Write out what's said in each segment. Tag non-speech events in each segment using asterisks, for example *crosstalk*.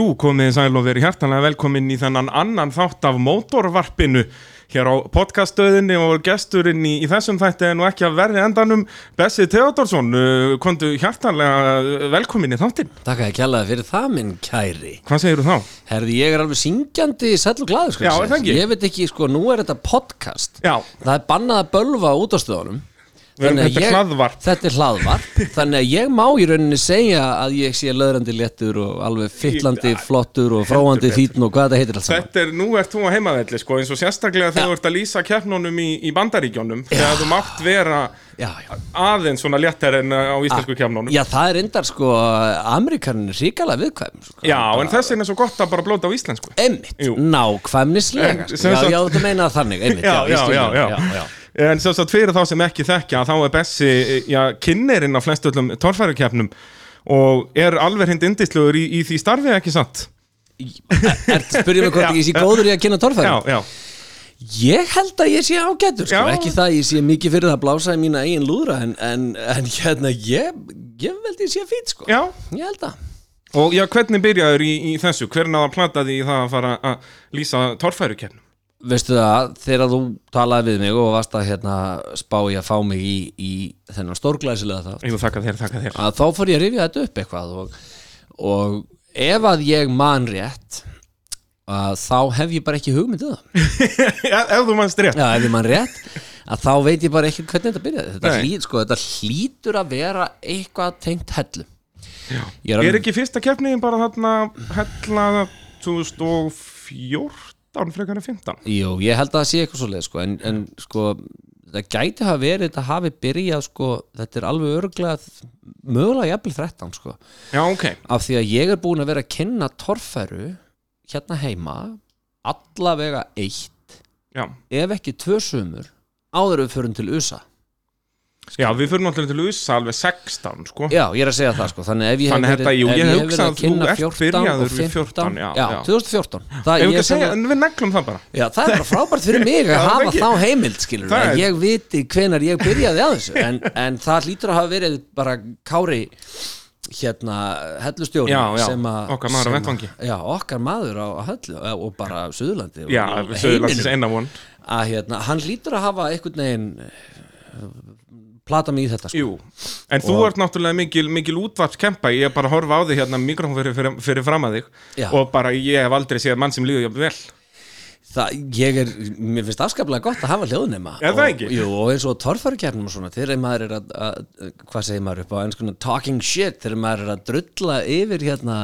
Jú, komið sæl og verið hjartanlega velkomin í þennan annan þátt af mótorvarpinu hér á podcaststöðinni og gesturinn í, í þessum þætti nú ekki að verði endanum Bessi Theodorsson, uh, kontu hjartanlega velkomin í þáttin. Takk að ég kjallaði fyrir það minn kæri Hvað segir þú þá? Herði, ég er alveg syngjandi sæll og glaður skal Já, það ekki? Ég veit ekki, sko, nú er þetta podcast Já, Það er bannað að bölva út á stöðunum Þannig þetta er ég-. Þetta er hlaðvarp *laughs* Þannig að ég má í rauninni segja að ég sé löðrandi léttur og alveg fyllandi flottur og fróandi fítn og hvað þetta heitir allt saman þetta er, nú ert þú á heimavelli sko, eins og sérstaklega þegar þú ert að lýsa keppnunum í, í bandaríkjónum, þegar þú mátt vera Já, já aðeins svona léttar en uh, á íslensku keppnunum. Já, það er endar sko Amerikanin er ríkala viðkvæm sko. Já, en þess vegna er svo gott að bara blóta á íslensku. Einmitt, Jú. nákvæmnislega En, sko. Já, já, þetta meina þannig Einmitt, En sem sagt fyrir þá sem ekki þekkja þá er Bessi, já, kynnerinn á flest öllum torfærukeppnum og er alveg hind indisluður í, í því starfi ekki satt? Er, spyrjum mig hvort ég sé góður í að kynna torfæri Já, já, Ég held að ég sé ágætur sko. Já. ekki það ég sé mikið fyrir það að blása í mína eigin lúðra en, en, en hérna ég, ég held ég sé fít sko. já. ég held að Og já, hvernig byrjaður í, í þessu? Hvernig að plata því það að fara að lýsa torfærukeppnum? Veistu það, þegar þú talaði við mig og varst að hérna, spá ég að fá mig í, í þennan stórglæsilega það þér. að þá fór ég að rifja þetta upp eitthvað og, og ef að ég man rétt að þá hef ég bara ekki hugmyndið það *laughs* Já, ef þú mannst rétt. Já, ef ég mann rétt að þá veit ég bara ekki hvernig þetta byrjaði þetta, hlýt, sko, þetta hlýtur að vera eitthvað tengt hellu. Ég er Er alveg- ekki fyrsta keppniðin bara þarna hella 2014 frekar en 15? Jú, ég held að það sé eitthvað svo leið sko, en, en sko, það gæti hafa verið þetta hafi byrjað sko, þetta er alveg örglega mögulega jafnvel 13 sko, Já, ok. af því að ég er búin að vera að kynna torfæru hérna heima allavega eitt Já. ef ekki tvö sumur áður við förum til USA Já, við fyrir náttúrulega til USA alveg 16, sko. Já, ég er að segja það sko Þannig ef ég hef verið, þetta, jú, ef ég hef verið að kynna þú ert 14 byrjaður og við 15 14, já, já, já. 2014 það, ég segja, við neglum það bara. já, það er bara frábært fyrir mig að hafa ekki. þá heimild skilur er- ég viti hvenar ég byrjaði að þessu en, en það hlýtur að hafa verið bara Kári hérna hellustjóri sem að okkar maður á vettvangi. Já, okkar maður á hellu og bara Suðurlandi Já, og Söðurlandsins heiminum. eina von. að hérna, hann hlýtur að hafa einhvern veginn plata mig í þetta sko. Jú, en þú ert náttúrulega mikil, mikil útvarpskempa, ég er bara að horfa á þig hérna mikrofón fyrir, fyrir, fyrir fram að þig Já. og bara ég hef aldrei séð mann sem líður jafn vel. Það, ég er, mér finnst afskaplega gott að hafa hljóðnema Er það ekki? Og, jú, og eins og torfærukernum og svona þegar maður er að, að, hvað segir maður upp á einskona talking shit, þegar maður er að drulla yfir hérna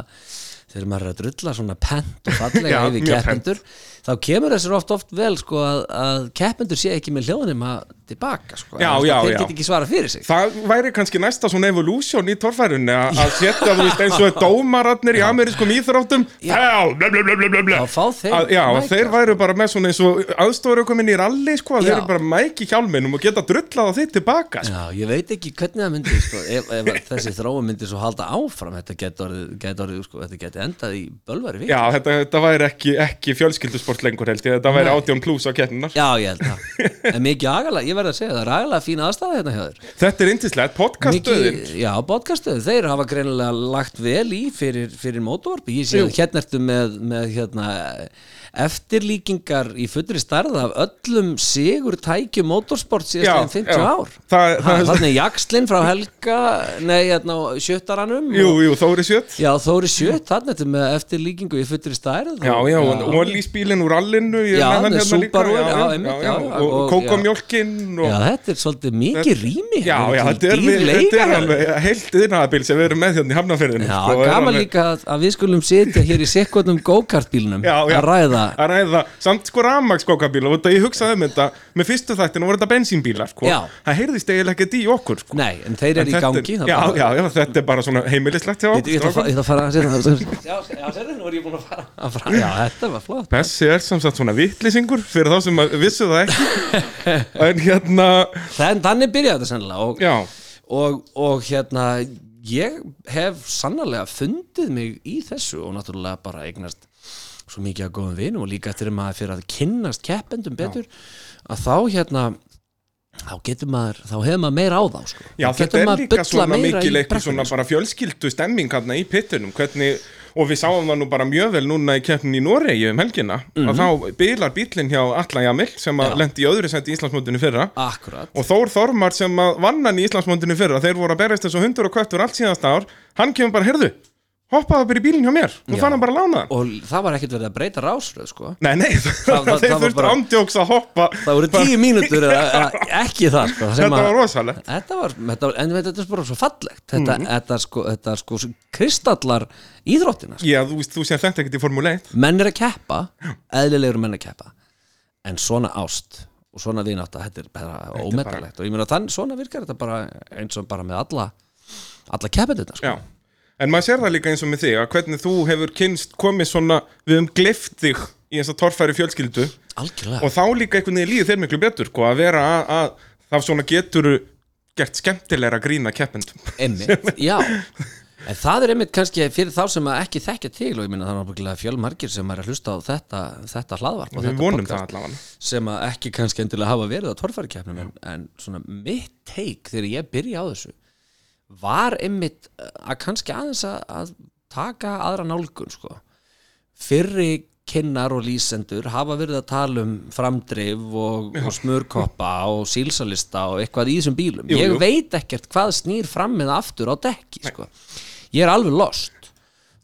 þegar maður er að drulla svona pent og fallega yfir mjög keppendur þá kemur þessir oft oft vel sko að, að keppendur sé ekki með hljóðnema tilbaka sko, Já, Að já, þeir já. get ekki svara fyrir sig Það væri kannski næsta svona evolution í torfærunni að setja þú veist eins og *laughs* dómararnir í amerískum íþróttum. Þá fá þeir að, Já, mæka. þeir væru bara með svona eins og aðstofur komin í ralli sko, þeir eru bara mæki hjálminum og geta drullað á þitt tilbaka sko. Já, ég veit ekki hvernig það myndi sko, ef, ef þessi þróum myndi svo halda áfram þetta orðið sko, þetta geti endað í bölvari Já, þetta, þetta væri ekki, ekki fjölskyldusport lengur held ég, þetta væri átjón pluss á keppninar Já, ég held það. En mikið agalega, ég verð að segja það er agalega fín aðstæða hérna hjá þér. Þetta er yndislegt, podcaststöðin. Mikið, Já, podcastöðu, þeir hafa greinilega lagt vel í fyrir, fyrir mótorvarpi Ég sé Jú. hérna ertu með, með hérna, eftirlíkingar í fullri starð af öllum sigur tækjum mótorsport síðast en 50 já. ár. Það- það- Þannig jakslinn frá Helga Nei, hérna, sjöttaranum Jú, jú, Þóri Sjött. Já, Þóri Sjött, þannig með eftirlíkingu í fullri stærð Já, já, og Ólísbílinn úr allinu Já, hérna Subaru, já, einmitt, og og- kókomjólkin og Já, þetta er svolítið mikið rými Já, já, Þetta er, alveg heilt yðnaðabil sem við erum með hérna í Hafnarferðinu Já, sko, gaman líka að, við skulum sitja hér í sekundum já. að ræða að ræða, samt sko rafmagnskókabíla og ég hugsaði um þetta, með fyrstu þættinu voru þetta bensínbílar, sko, það heyrðist eiginlega ekkert í okkur, sko. Nei, en þeir eru í gangi það já, bara- já, já, þetta er bara svona heimilislegt Ég, ætla að fara að setja *laughs* Já, já, sérðu, nú er ég búin að fara. Að fara Já, þetta var flott. Bessi er sem sagt svona vittlisingur fyrir þá sem vissu það ekki. *laughs* En hérna, Þann, Þannig byrjaði þetta sennilega og, og, og hérna ég hef sannarlega fundið mig í þessu og náttúrulega bara eignast svo mikið að góðum vinum og líka eftir að maður fyrir að kynnast keppendum betur að þá hérna þá getur maður, þá hefur maður meira á þá sko. Já, Þá þetta er líka svona eitthvað brekkunni, svona sko. bara fjölskyldu stemming hérna í pittunum, hvernig og við sáum það nú bara mjög vel núna í keppnin í Noregi um helgina Mhm. og þá bilar bílinn hjá Alla Jamil sem að Já. lendi í öðru senti í Íslandsmóndinu fyrra Akkurat og Þór Þormar sem að vann hann í Íslandsmóndinu fyrra þeir voru að berjast þessu hundur og köttur allt síðasta ár hann kemur bara, heyrðu, hoppaði bara í bílinn hjá mér og Já. fann hann bara að lána hann Og það var ekkert verið að breyta rásröð sko. Nei, nei, það- *laughs* þeir það var þurftu bara- ándjóks að hoppa. Það voru tíu mínútur eða, *laughs* eða ekki það sko, sem Þetta að- var rosalegt. Þetta var, þetta en þetta er bara svo fallegt. Þetta, Mhm. þetta, sko, þetta sko kristallar íþróttina sko. Já, þú veist, þú sér þetta ekkert í Formule 1 Menn er að keppa, eðlilegur menn að keppa En svona ást og svona vinátta, þetta er bara ómetalegt og ég meina þann, svona virkar þetta bara eins og bara með alla alla keppendurna sko. Já, en maður sér það líka eins og með þig að hvernig þú hefur kynst komið svona við um glift þig í þess að torfæri fjölskyldu. Algjörlega. Og þá líka einhvern veginn líður þér miklu betur sko, að vera að, að þá svona getur gert skemmtilegra grína keppendum. Einmitt, já. En það er einmitt kannski fyrir þá sem ekki þekkja til og ég minna það er náttúrulega fjölmargir sem er að hlusta á þetta, þetta hlaðvarp og þetta podcast. það sem ekki kannski endilega hafa verið á torfærikeppnum en, en svona mitt teik þegar ég byrja á þessu var einmitt að kannski aðeins að, að taka aðra nálgun sko. fyrri kinnar og lýsendur hafa verið að tala um framdrif og, og smurkoppa og sílsalista og eitthvað í þessum bílum Jú, ég jú. veit ekkert hvað snýr fram eða aftur á dekki sko. ég er alveg lost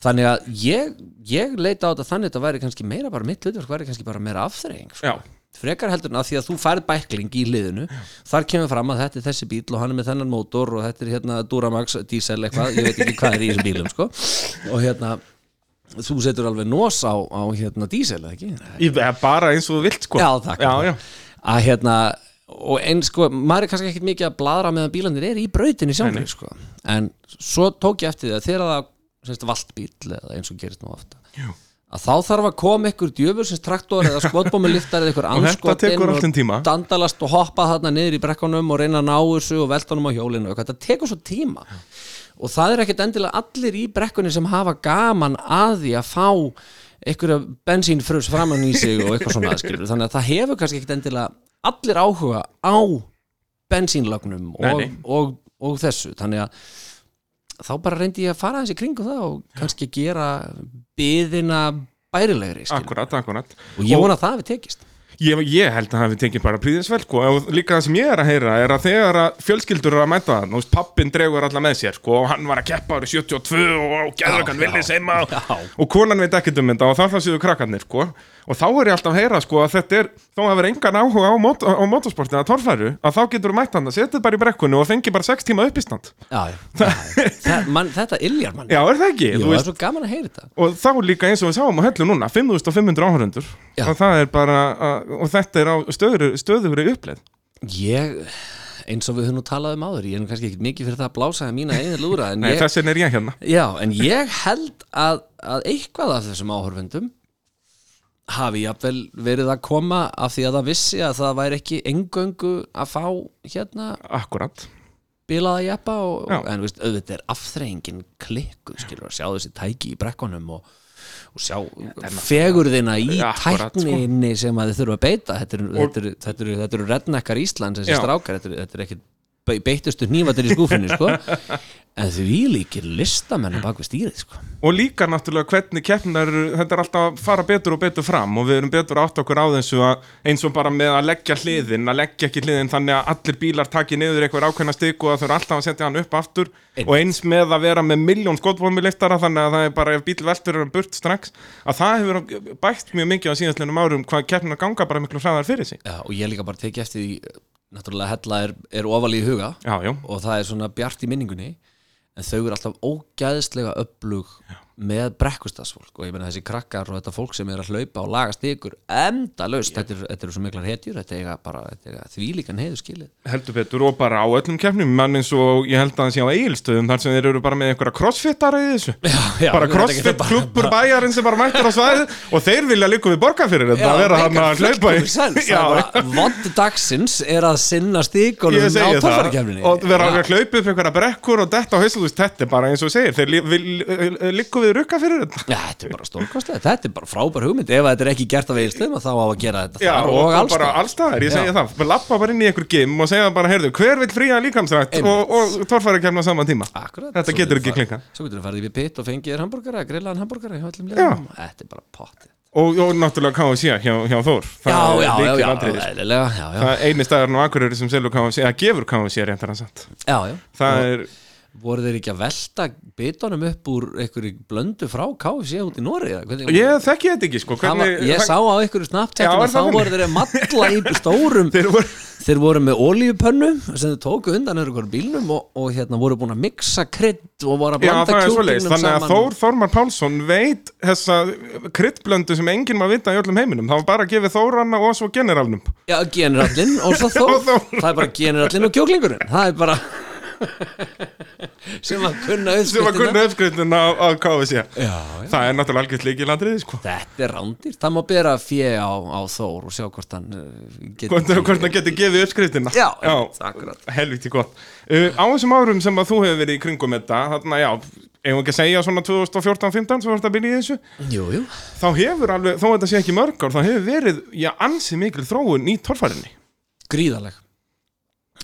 þannig að ég, ég leita á þetta þannig að þetta væri kannski meira bara mitt hlutverk væri kannski bara meira afþreying sko Já, frekar heldur en að því að þú færð bækling í liðinu þar kemur fram að þetta er þessi bíl og hann er með þennan mótor og þetta er hérna Duramax diesel eitthvað, ég veit ekki hvað er í þessum bílum sko. og hérna þú setur alveg nos á, á hérna diesel eða ekki? Eða bara eins og þú vilt sko Já, takk. Já, já, að hérna og eins sko, maður er kannski ekkert mikið að bladra meðan bílandir er í brautinni sjálfur sko. en svo tók ég eftir því að þegar það semst valdbíl eða eins og gerist nú ofta Jú. Að þá þarf að koma ykkur djöfursins traktor eða skotbómuliftar eða ykkur Og þetta anskotin tekur allt um tíma. dandalast og hoppa þarna niður í brekkunum og reyna að ná þessu og velta honum á hjólinu og þetta tekur svo tíma. Og það er ekkert endilega allir í brekkunni sem hafa gaman að því að fá einhverja bensínfrus framan í sig og eitthvað svona skilur þannig að það hefur kannski ekkert endilega allir áhuga á bensínlögnum Nei, og, nei. og, og þessu. Þannig að þá bara reyndi ég að fara þessi kringum það og kannski gera byðina bærilegri skilur. akkurat, akkurat og ég vona að það við tekist Ég, ég held að það hafi tekið bara príðisvel sko. og líka það sem ég er að heyra er að þegar að fjölskyldur eru að mæta það, veist, pappin dregur alla með sér sko, og hann var að keppa árið 72 og gæðrökan Já, villi já, seima og, og konan veit ekkert um þetta og þar það séu krakkarnir sko. Og þá er ég alltaf að heyra sko, að þetta er, þó að vera engan áhuga á, mot á motorsportin að torfæru, að þá getur þú mætt hann að setja bara í brekkunni og fengi bara 6 tíma uppistand já, já, já, já. Það, man, þetta iljar mann Já, er það ekki? Jú, það er svo gaman að heyra þetta og þá líka eins og við sáum á hellu núna 5500 áhörundur Já. og það og þetta er á stöðugri uppleið ég, eins og við höfum nú talað um áður ég er nú kannski ekki mikið fyrir það að blása að mína eigin lúra Nei, ég, þess vegna er ég hérna já, en ég held að, að eitthvað af þessum áhörfundum hafi jafnvel verið að koma af því að það vissi að það væri ekki engöngu að fá hérna Akkurat. bilaða og, en veist, auðvitað er afþreyingin klikkuð skilur að sjá þessi tæki í brekkunum og, og sjá fegurðina í akkurat, sko. tækninni sem að þið þurfa að beita. Þetta eru, eru, eru, eru redneckar Íslands þessi strákar, þetta eru, ekkit beittustu hnífatir í skúfinni sko. en því líkir listamenn bak við stýrið sko. Og líka náttúrulega hvernig keppnar Þetta er alltaf að fara betur og betur fram Og við erum betur átt okkur á þessu að, Eins og bara með að leggja hliðin Að leggja ekki hliðin þannig að allir bílar taki niður Eitthvað ákveðna stik og það þurfa alltaf að setja hann upp aftur Einmitt. Og eins með að vera með miljón skotbóðmiliftara Þannig að það er bara ef bíl veltur er hann burt strax Að það hefur bætt mjög mikið á síðastlinum árum Hvað keppnar ganga bara miklu hraðar fyrir sig Já, og ég líka bara tekið eftir náttúrulega hella er, er ofal í huga Já, já, og það er svona bjart í minningunni en þau eru alltaf ógæðslega upplug með brekkustasfólk og ég meina þessi krakkar og þetta fólk sem er að hlaupa og laga stikur enda laust, þetta, er- þetta eru svo miklar hetjur þetta eiga bara, þetta þvílíkan heiðu skilið heldur betur og bara á öllum keppnum mann eins og ég held að það sé á eigilstöðum þar sem þeir eru bara með einhverja crossfittara í þessu. Já, já, bara þetta crossfit getur bara- klubbur bæjarinn sem bara mættir á svæði *laughs* og þeir vilja líka við borga fyrir þetta að vera hann að hlaupa í fullkomið sens. Já, Það er bara vond dagsins er að sinna stikunum ég á tólfarkefninni og vera að hlaupa upp einhverja brekkur og þetta og megum við rukka fyrir þetta? Já, þetta er bara stórkostlega, þetta er bara frábær hugmynd. Ef þetta er ekki gert af eigilstöðum þá á að gera þetta Já, og, og alls bara staðar. allstaðar, ég Já. segi það lappa bara inn í einhver gym og segja bara, heyrðu, hver vil fría líkamsrætt og, og torfæra kemna saman tíma. Akkurat, Þetta getur ekki klikkað. Svo getur þú farið í pitt og fengið þér hambúrgara, grillaðan Já. liðum Þetta er bara pottið og, og náttúrulega KFC hjá, hjá Þór. Já, Það já, já, já, sko. eðlilega, já, já, Það er eini staðarinn á Akureyri sem selur KFC eða gefur KFC réttar að satt já, já. Það er, Voru þeir ekki að velta bitunum upp úr einhverju blöndu frá KFC út í Nóri? ég þekki þetta ekki sko Það var, hvernig, ég sá á einhverju er að þá voru þeir að matla í stórum Þeir voru, þeir voru með olíupönnu sem þeir tóku undan öðru hverju bílnum og, og hérna voru búin að mixa krydd og voru að blanda kjúklingnum Þannig að Þór Þórmar Pálsson veit þessa kryddblöndu sem enginn má vita í öllum heiminum. Það var bara að gefa Þóranna og svo generalnum. Já, generallinn og svo *laughs* þó Og Þór. Það er bara generallinn og kjúklingurinn. Það er bara *laughs* sem að kunna sem uppskriftina kunna uppskriftin á, á KFC Já, já. Það er náttúrulega algjört líkilandriði sko. Þetta er rándýrt, það má bera fjö á, á Þór og sjá hvort hann uh, getur Hvort hvort það getur gefið uppskriftina. Já, akkurat. Helviti gott. Uh, Á þessum árum sem að þú hefur verið í kringum þetta Þarna já, eigum ekki að segja svona 2014-15 Svo var þetta að byrja í þessu? Jú, jú. Þá hefur alveg, þó þetta sé ekki mörg ár Þá hefur verið, já, ansi mikil þróun í torfærinni. Gríðaleg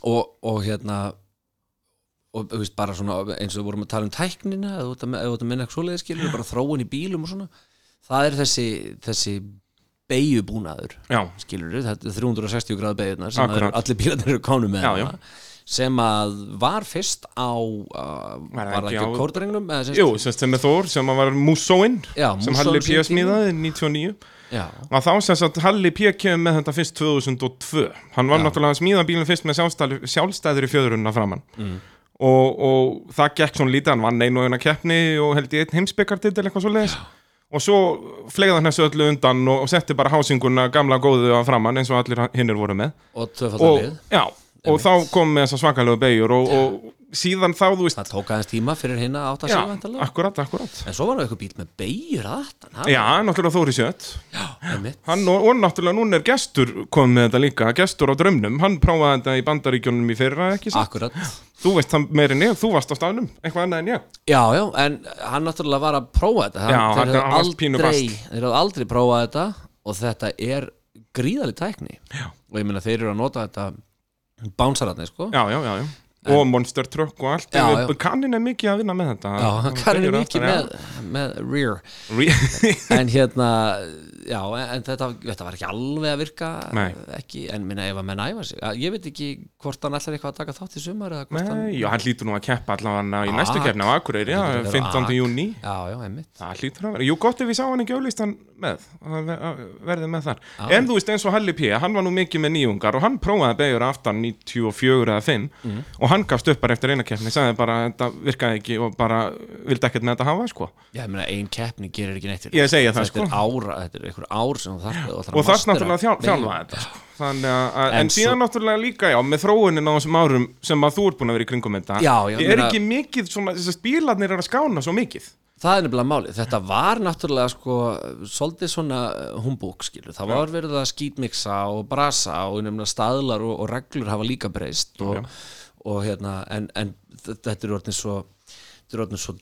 og, og hérna og veist bara svona eins og við vorum að tala um tæknina eða þú ert að minna ekki svoleiðis skilur bara þróun í bílum og svona það er þessi, þessi beigjubúnaður Já, skilur þetta er 360 gráð beigjunar sem er, allir bílarnir eru kánu með Já, sem að var fyrst á uh, Var það ekki á semst- jú, sem er Þór Sem var Musóin Já, Sem Halli P. smíðaði 99 já, að þá sem sagt Halli P. kemur með þetta fyrst 2002 hann var Já. náttúrulega að smíða bílinn fyrst með sjálfstæður í fjöðrunna framann Mm. Og, og það gekk svona lítið hann vann einu og eina keppni og held ég einn heimsbyggartitil eitthvað svo leiðis og svo flegði hann þessu öllu undan og, og setti bara hásinguna gamla góðu að framann eins og allir hinnir voru með. Og og, já, og þá kom með þessa svakalegu beigur og, og síðan þá þú veist. Það tók aðeins tíma fyrir hinn að átta já, sig vantarlega akkurat, akkurat. En svo var það eitthvað bíl með beigjur aftan já, náttúrulega Þóri Sjött og, og náttúrulega núna er gestur komið með þetta líka, gestur á drömnum hann prófaði þetta í bandaríkjónum í fyrra? Akkurat, Þú veist það meir en ég, þú varst á staðnum eitthvað annað en ég. Já, já, en hann náttúrulega var að prófa þetta Já, þeir hann- hefðu aldrei, þeir aldrei prófað þetta og þetta er gríðalig tækni. Já. og ég meina þeir eru að nota þetta bánsararnir sko. Já, já, já, já Og monster truck og allt Já, já. Kannin er mikið að vinna með þetta Já, Karin er mikið með, með rear já. en hérna, já, en þetta, þetta var ekki alveg að virka Nei. ekki, en minna ef að menn æfa sig ég veit ekki hvort hann ætlar eitthvað að taka þátt í sumar hvort hann, Nei, já, hann hlýtur nú að keppa allavega í Ak. næstu keppni á Akureyri, já, Hann hlýtur að vera 15. ak. júni jú gott ef við sá hann ekki auðlistan með, að ve- að verði með þar Já. En þú veist eins og Halli P, hann var nú mikið með nýjungar og hann prófaði beigur aftan 94 eða 5 Mhm. og hann gafst upp bara eftir eina keppni, sagði bara þetta virkaði ekki og bara vildi ekkert með þetta hafa, sko Já, ég meina, ein keppni gerir ekki neitt Ég það, er er einhver ár sem þú þarf að og það er náttúrulega þjálfa þetta sko. Þannig að, að, en, En síðan svo- náttúrulega líka, já, með þróunin á þessum árum sem að þú ert búin að vera í kringum þetta já, er ekki mikið svona, þess að spílarnir er að skána svo mikið? Það er nefnilega málið, þetta var náttúrulega sko, svolítið svona humbúk skilur, það var verið að skítmiksa og brasa og nefnilega staðlar og, og reglur hafa líka breyst og, og hérna, en, en þetta er orðin svo þetta er orðin svo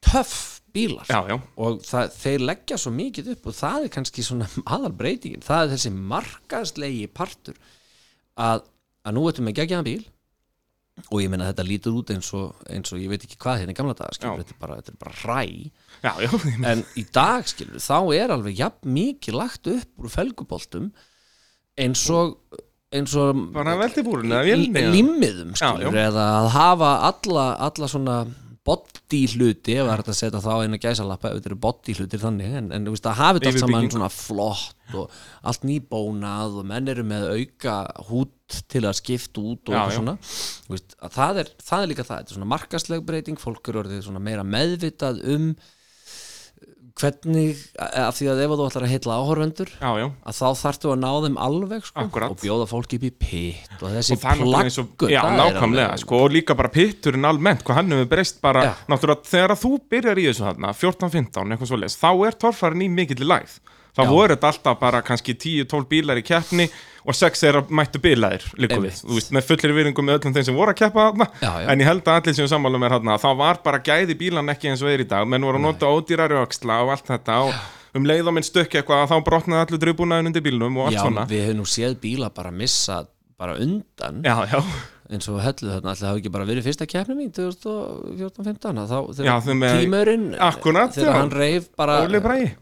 töff bílar. Já, já, og það, þeir leggja svo mikið upp og það er kannski svona *laughs* aðal breytingin það er þessi markaðslegi partur að, að nú ertum við geggjaðan bíl og ég meina þetta lítur út eins og, eins og ég veit ekki hvað hérna í gamla Já. þetta er bara, bara ræ já, en í dag skilur þá er alveg jafn mikið lagt upp úr felguboltum eins og eins og bara veldibúrun eða vélni eða- limmiðum skilur eða að hafa alla, alla svona body hluti ef það er hægt að setja þá eina gæsalappa ef þetta eru body hlutir þannig en, en veist að hafa þetta allt saman svona flott og allt nýbónað og menn eru með auka hút til að skipta út og Já, já. svona veist, að það, er, það er líka það, þetta er svona markasleg breyting fólk eru orðið svona meira meðvitað um hvernig af því að ef þú ætlar að heitla já, að þá þarftu að ná þeim alveg sko, og bjóða fólki upp í pitt og þessi plaggur já, nákvæmlega, sko, og líka bara pitturinn almennt, hvað hann hefur breyst bara, Já. náttúrulega, þegar þú byrjar í þessu þarna, 14-15, eitthvað svo þá er torfærin í mikill lægð, það Já. voru þetta alltaf bara kannski 10-12 bílar í keppni og 6 þeirra mættu bílaðir líka við, þú veist, með fullir viðringum með öllum þeim sem voru að keppa þarna. Já, já. en ég held að allir sem sammála mér þarna. Þá var bara gæði bílan ekki eins og er í dag. Menn voru að nota ódýrari öxla og allt þetta og um leið og minn stökki eitthvað að þá brotnaði allir drifbúnaðin undir bílnum og allt Já, svona. við hefum nú séð bíla bara missa bara undan. Já, já, eins og hellu þarna alltaf hafi ekki bara verið fyrsta keppni mín 2014-15 þá Já, þegar tímurinn þegar hann reif bara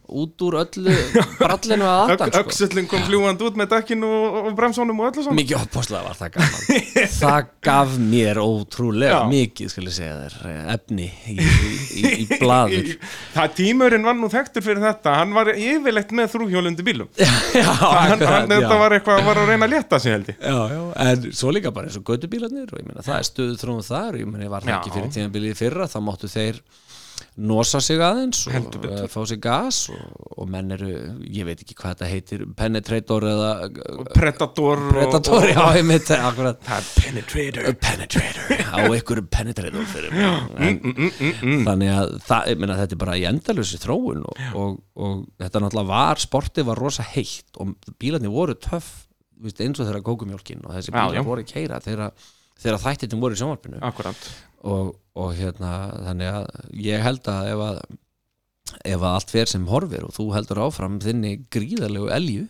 út úr öllu brallinu að aftan sko. öxullin kom fljúand út með dekkinu og, bremsónum og öllu svona mikið opposlega var það gaman. *laughs* Það gaf mér ótrúlega mikið skal ég segja þér eh, efni í, í, í blaður *laughs* Það tímurinn var nú þekktur fyrir þetta Hann var yfirleitt með þrúhjólundi bílum. *laughs* Þetta var eitthvað að reyna að létta sig held ég. Já, já, en svo líka bara eins og göttubílarnir og ég meina það er stöðu þróun þar ég meina ég var ekki fyrir tíðanbílið í fyrra þá máttu þeir nosa sig aðeins og uh, fá sig gas og, og menn eru, ég veit ekki hvað þetta heitir penetrator eða Predator og- predator, og, já, ég mitt er penetrator. Penetrator, á ykkur *laughs* penetrator fyrir en, Mm, þannig að það, meina þetta er bara í endalusi þróun og, og, og þetta náttúrulega var, sportið var rosa heitt og bílarnir voru töff veist, eins og þeirra kókumjólkin og þessi bílar voru að keira þegar, þættitin voru í sjónvarpinu. Og, og hérna þannig að ég held að ef að ef að allt fer sem horfir og þú heldur áfram þinni gríðarlegu elju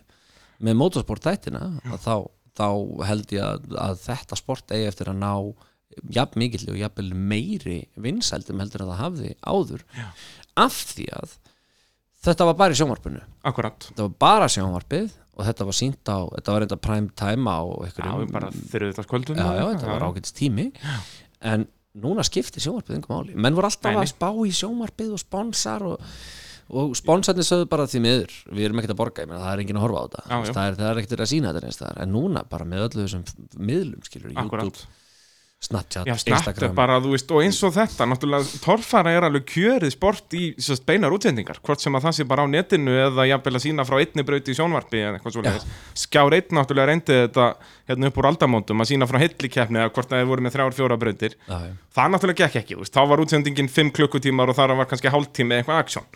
með motorsport þættina að þá, þá held ég að, að þetta sport eigi eftir að ná jafn mikill og jafnvel meiri vinsældum heldur að það hafði áður. Já. af því að þetta var bara í sjónvarpinu. Akkurat. Þetta var bara sjónvarpið og þetta var sínt á, þetta var reynda prime time á Já, einhverjum við bara skvöldum já, já, þetta var ágætist tími. En núna skiptir sjónvarpið einhver máli. Menn voru alltaf Nei, nei. að spá í sjónvarpið og sponsar og, og sponsarnir sögðu bara því miður við erum ekkert að borga, ég meina það er enginn að horfa á þetta. Já, já. það er, er ekkert að sína þetta en núna bara með öllu þessum miðlum skilur, Akkurat. YouTube, Snapchat, Já, Instagram bara, veist, og eins og þetta náttúrulega, torfara er alveg kjörið sport í sérst, beinar útsendingar, hvort sem að það sé bara á netinu eða jafnvel að sína frá einni brauti í sjónvarpi. Skjár einn náttúrulega reyndi þetta hérna upp úr aldamótum að sína frá heillikefni eða hvort það hefur voru með þrjár, fjóra brautir. já, já, Það náttúrulega gekk ekki, veist, þá var útsendingin 5 klukkutímar og þar var kannski hálftími eitthvað aksjón.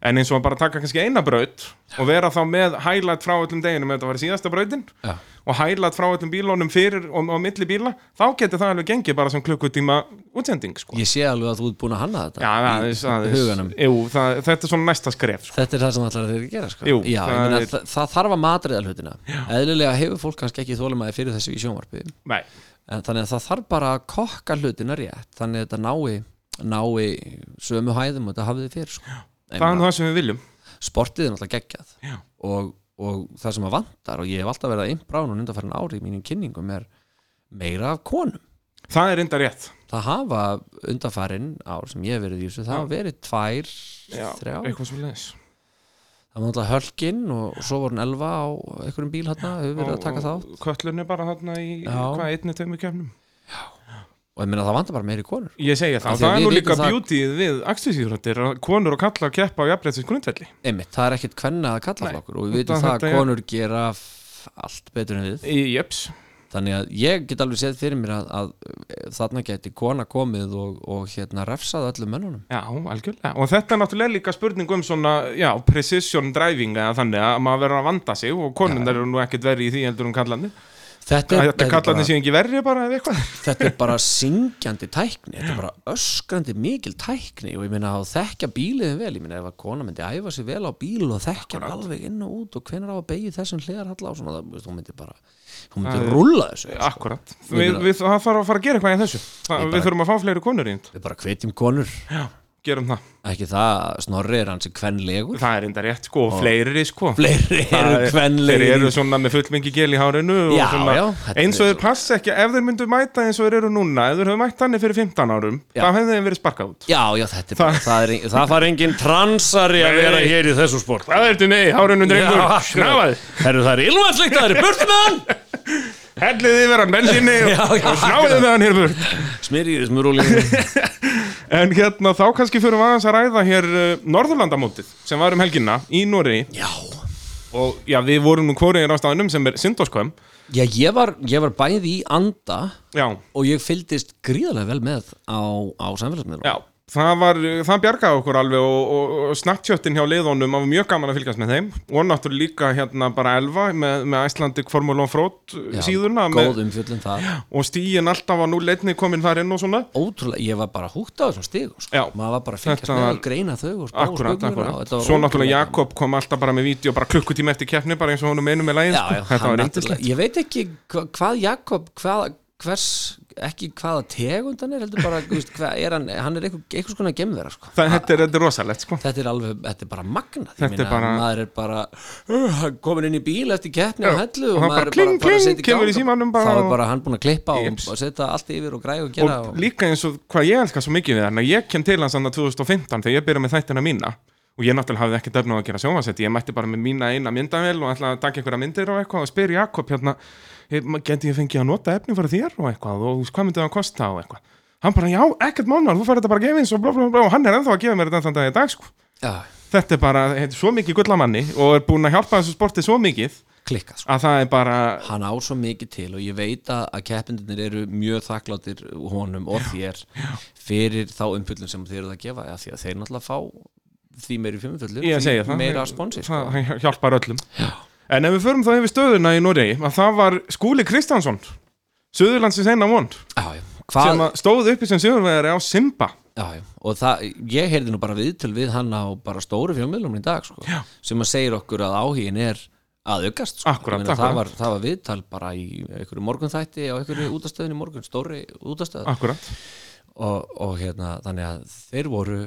En eins og bara taka kannski eina braut og vera þá með highlight frá öllum deginum ef þetta var síðasta brautin Já. og highlight frá öllum bílónum fyrir og, og milli bíla, þá getur það alveg gengið bara sem klukkutíma útsending sko. ég sé alveg að þú ert búin að hanna þetta Já, í aðeins, aðeins, huganum jú, það, þetta er svona næsta skref sko. Þetta er það sem allar þeir að gera sko. Jú, Já, það það, meina, er- það, það þarf að matriða hlutina Eðlilega hefur fólk kannski ekki þólumæði fyrir þessu í sjónvarpi Nei, en þannig að það þarf bara að kokka hlutina rétt þannig að þetta nái, nái sömu hæðum og þetta hafið þið fyrir sko. Það er það sem við viljum. Sportið er náttúrulega geggjað. Já. og, og það sem að vantar og ég hef alltaf verið að imprána og undanfærin ári í mínum kynningum er meira af konum. Það er enda rétt. Það hafa undanfærin ár sem ég hef verið í þessu það hafa verið tvær, Já, þrjá það var náttúrulega hölkin og, og svo voru hann elva á einhverjum bíl hérna, hefur verið að taka þátt. Köllunni bara þarna í, Já. hvað, einni, tveimur kefnum og ég meina það vantar bara meiri konur. Ég segi það, Af og því að það er nú líka það- beautyð við akstusíðröttir að konur og kallar keppa á jafnrættis grundvelli einmitt, það er ekkert kvenna að kalla flokkur og við þetta- það að konur gera allt betur en við. Í jöps þannig að ég get alveg séð fyrir mér að, að þarna geti kona komið og, og hérna refsað öllum mönnunum. Já, algjörlega. Og þetta er náttúrulega líka spurning um svona, já, precision driving eða þannig að maður verður að vanda sig og konundar eru nú ekkert verið í því heldur um kallandi. Þetta er, Þetta er bara, bara *laughs* þetta er bara syngjandi tækni þetta er bara öskrandi mikil tækni og ég meina að þekkja bíliðin vel ég meina ef að kona myndi æfa sig vel á bíl og þekkja hann alveg inn og út og hvenær á að beigja þessum hliðarhalla og svona, það, veist, hún myndi bara hún myndi rúlla þessu Akkurat. Ég Við, við, það þarf að fara að gera eitthvað í þessu. Það, við bara- þurfum að fá fleiri konur í þetta. við bara hvetjum konur Já, gerum það. ekki það, snorri er hans kvenlegur Það er enda rétt, sko, og fleiri, sko. fleiri Það eru er- Þeir eru svona með fullmengi gel í hárinu Já, svona, já, eins og þeir passa ekki, ef þeir myndu mæta eins og þeir eru núna, ef þeir höfðu mætt þannig fyrir 15 árum, Já. þá hefði þeim verið sparkað út. Já, já, þetta er bara, það, er, það far engin transari að vera hér í þessu sport Hvað ertu nei, hárinu drengur. *laughs* Herru, það er ilvænsleikt að það er burt með hann Hellið yfir hann bensinni *laughs* og, snáðið með hann hér burt. Smyrjið smurúlinu *laughs* En hérna, þá kannski fyrir við aðeins að ræða hér uh, Norðurlandamótið sem var um helgina í Nóri Já. Og já, við vorum nú hvorið á staðinum sem er Sindóskvam Já, ég var, ég var bæði í anda Já, og ég fylgdist gríðarlega vel með á, á samfélagsmiðlum já, það var, það bjargaði okkur alveg og, og, og Snapchatin hjá liðunum var mjög gaman að fylgjast með þeim. Og náttúrulega líka hérna bara Elva með, með Icelandic Formula 1 Frót Já, síðuna með, og stíin alltaf var nú leitni komin þar inn og svona. Ótrúlega, ég var bara húgt á þessum stigum sko. Já. maður var bara að fylgjast með og greina þau og Akkurat, og akkurat var Svo náttúrulega Jakob kom alltaf bara með vídeo bara klukkutíma eftir keppni bara eins og honum einu með lægin já, já, náttúrulega- reyndislegt ég veit ekki hva, hvað Jakob hvað, hvers, ekki hvaða tegund hann er heldur bara, veist, er hann hann er einhver, einhvers konar gemverða sko. Þetta, þetta er rosalegt sko. Þetta er alveg, þetta er bara magnað. Ég meina, bara- maður er bara uh, komin inn í bíl eftir keppni og hellu og og maður bara er kling, bara, bara kling, gang símanum bara þá er bara hann búin að klippa og, og setja allt yfir og græða og gera og og, líka eins og hvað ég elska svo mikið við hann ég kem til hans annar 2015 þegar ég byrja með þættina mína. Og ég náttúrulega hafði ekki döfnum að gera sjónvarsætti ég mætti bara með mína eina myndavel og ætla að taka einhverja myndir og eitthvað og spyr Jakob hérna "Hey, ma- geti ég fengið að nota efni fyrir þér og eitthvað? Og hvað myndi það að kosta og eitthvað? Hann bara já, ekkert mánar, þú fær þetta bara gefins og, blá, blá, blá, og hann er ennþá að gefa mér þetta þann dag í dag sko. já, þetta er bara, þetta er svo mikið gullamanni og er búin að hjálpa þessu sporti svo mikið klikka sko. að það er bara hann á svo mikið til og ég veit að, að keppindunir eru mjög þakkláttir honum og þér fyrir þá umfyllum sem þeir eru að gefa því að þeir náttúrulega fá því meiri segja það, meira sponsi sko. það hjálpar öllum en ef við förum þá yfir stöðuna í Noregi að það var Skúli Kristjánsson Suðurlandsins eina von já, já. sem stóð uppi sem sigurvegari á Simba já, já. og það, ég heyrði nú bara viðtöl við hann á bara stóru fjölmiðlum í dag sko, Já. sem að segir okkur að áhugin er að aukast sko. Akkúrat, Ég meina, það, var, það var viðtal bara í einhverju morgunþætti á einhverju útastöðin í morgun stóri útastöð akkurat, og, og hérna þannig að þeir voru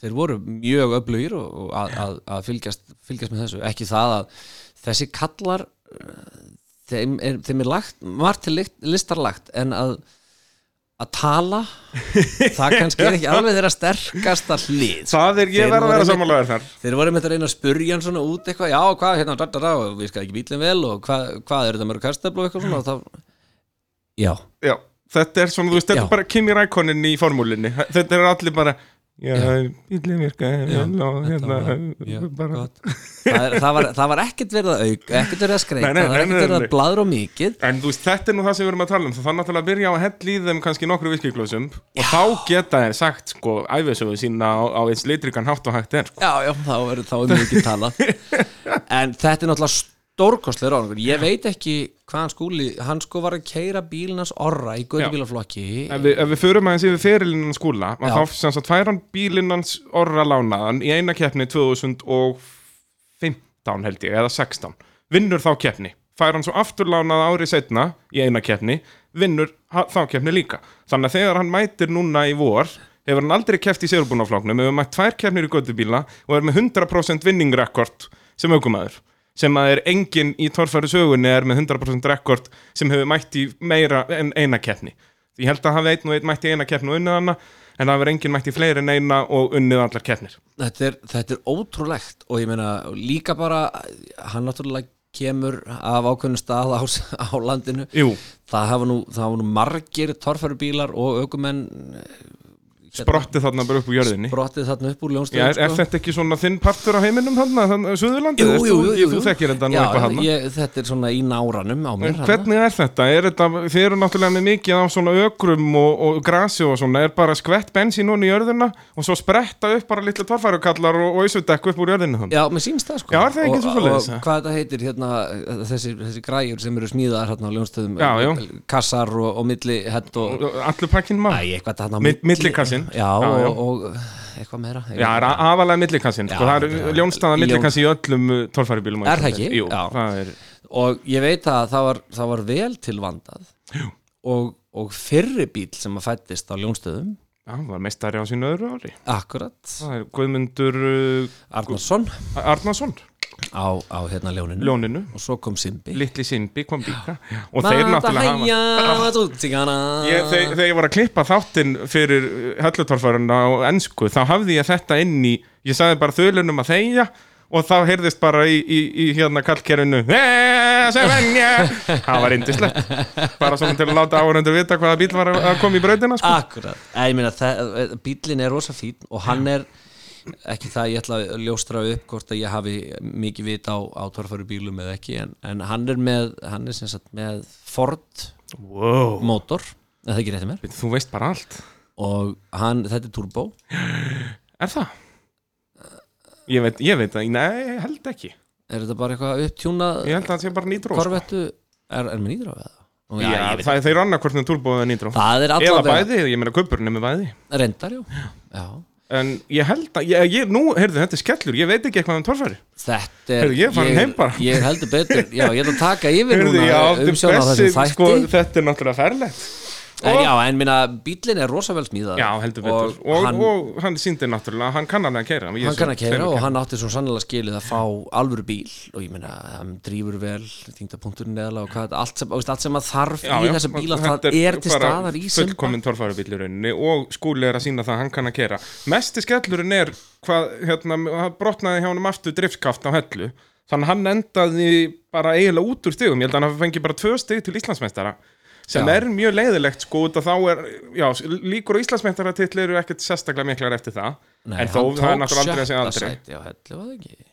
þeir voru mjög öflugir að, að, að fylgjast, fylgjast með þessu ekki það að þessi kallar eh, þeim er, þeim er lagt, margt til likt- listar lagt en að að tala *laughs* það kannski er ekki alveg þeirra sterkasta hlið. Það er Þeir verð að vera sammálaður þar. þeir voru með að reyna að spurja hann svona út eitthvað, já hvað hérna, da, da, da, og við skal ekki bílinn vel og hvað, hvað er þetta mörg kastablu og eitthvað svona þá, já, já, þetta er svona, þú veist, þetta er bara Kimi Rækonin í formúlinni þetta er allir bara já, bílið virka Já, og hérna já, *laughs* bara það, er, það, var, það var ekkert verið að auk ekkert verið að skreita, það var ekkert verið að bladra og mikið. En þú veist, þetta er nú það sem við erum að tala um Það þannig náttúrulega að byrja á að hella í þeim kannski nokkru viskiklósum Og þá geta þeir sagt, sko, æfisögu sína á, á eins litrikan hátt og hægt er sko. já, já, þá er, þá er mikið talað. *laughs* En þetta er náttúrulega stórkostlega ráðningur, ég veit ekki hvað hann skúli, hann sko var að keira bílinas orra í göttubílaflokki ef, við, ef við förum aðeins yfir fyrirlinnan skúla. Þá fær hann bílinnans orra lánaðan Í eina keppni 2015 held ég, eða 16 Vinnur þá keppni. Fær hann svo aftur lánað árið setna Í eina keppni, vinnur þá keppni líka. Þannig að þegar hann mætir núna í vor Hefur hann aldrei keppt í segurbúnafloknum Hefur mætt tvær keppnir í göttubíla Og er með 100% vinningrekord sem aukumæður sem að er enginn í torfæru sögunni er með 100% rekord sem hefur mætt í meira en eina keppni. Ég held að hafa einn og einn mætt í eina keppni og unnið hana en það hefur enginn mætt í fleiri en eina og unnið allar keppnir. Þetta er, þetta er ótrúlegt og ég meina líka bara hann náttúrulega kemur af ákveðnum stað á, *laughs* á landinu. Jú, það hafa nú, nú margir torfærubílar og aukumenn sprottið þarna bara upp úr jörðinni brottið þarna upp úr Já, ljónstöðum er, er þetta ekki svona þinn partur á heiminum þarna, þannig Suðurlandið? Jú, jú, jú, jú. Þú þekkir þetta nú Já, eitthvað þarna ég, þetta er svona í náranum á mér En þarna. hvernig er þetta? Er þetta, þið eru náttúrulega með mikið á svona ökrum og, og grasi og svona, er bara skvett bensín núna í jörðina og svo spretta upp bara litlu torfærukallar og, isudekk upp úr jörðinu þannig? Já, mér sýnst það sko Já, er það ekki svo svoleiðis? Og hvað ljónstöðum Já, já. Kassar og, og eitthvað. Já, Já, já. Og eitthvað meira Já, það er aðalega millikassin, sko, Já, það já. er ljónstaða Ljón- millikassi í öllum torfæribílum Er það ekki? Jú, Já. það er Og ég veit að það var, það var vel til vandað og, og fyrri bíl sem að fættist á ljónstöðum Já, hann var meistari á sínu öðru ári Akkurat, Það er Guðmundur uh, Arnarsson Arnason, á, á hérna ljóninu. Ljóninu. Og svo kom Simbi. Litli Simbi kom líka. Og þeir náttúrulega hafa Ég, þegar, þegar ég var að klippa þáttinn fyrir hellutorfaruna á ennsku þá hafði ég þetta inn í ég sagði bara þölunum að þegja og þá heyrðist bara í, í, í hérna kallkerfinu *laughs* það var indislegt bara svona til að láta áhörundur vita hvaða bíl var að koma í brautina sko. Akkurat, ég meina bíllinn er rosa fín og hann er ekki það ég ætla að ljóstra upp hvort að ég hafi mikið vit á, á torfæru bílum eða ekki en, en hann er með hann er sem sagt með Ford wow. mótor, eða það ekki rétti mér? Þú veist bara allt. Og hann, þetta er turbo. Er það? Ég veit, ég veit það, nei, held ekki. Er þetta bara eitthvað upptjúnað Ég held að það sé bara nýtró sko. korvettu, er, er með það? Nú, Já, veit það, þeir eru annarkvort með turbo eða nýtró það er Eða bæði, ég meina kuppurinn er með bæði. Reyndar, já, já. En ég held að, ég, ég, nú, heyrðu, þetta er skellur Ég veit ekki eitthvað um torfæri. Þetta er Heyrðu, ég er farin heim bara. ég heldur betur, já, ég ætla að taka yfir Heyrðu, núna já, á bessi, sko, Þetta er náttúrulega ferlegt en, já, en minna, bílinn er rosa vel smíðað Já, heldur betur. Og, og, hann, hann síndi náttúrulega, hann kann hann að keira hann kann að keira og hann átti svo sannlega skilið að fá alvöru bíl. Og ég meina, hann drýfur vel þingdapunkturinn og hvað, allt allt sem að þarf í þessa bíla, það er til staðar í sem fullkomin torfærubíl í rauninni og skúli er að sína það að hann kann að keira mesti skellurinn er hvað, hérna, það brotnaði hjá hann aftur driftskaft á hellu. Þannig hann endaði bara eiginlega út úr stigum. Ég held að hann fengi bara tvö stig til Íslandsmeistara sem Já. er mjög leiðilegt sko út að þá er, já, líkur á Íslandsmeistaratill eru ekkert sérstaklega miklar eftir það Nei, en þó hann það er tók náttúrulega aldrei að segja sjötta aldrei sæti á hellu, var það ekki?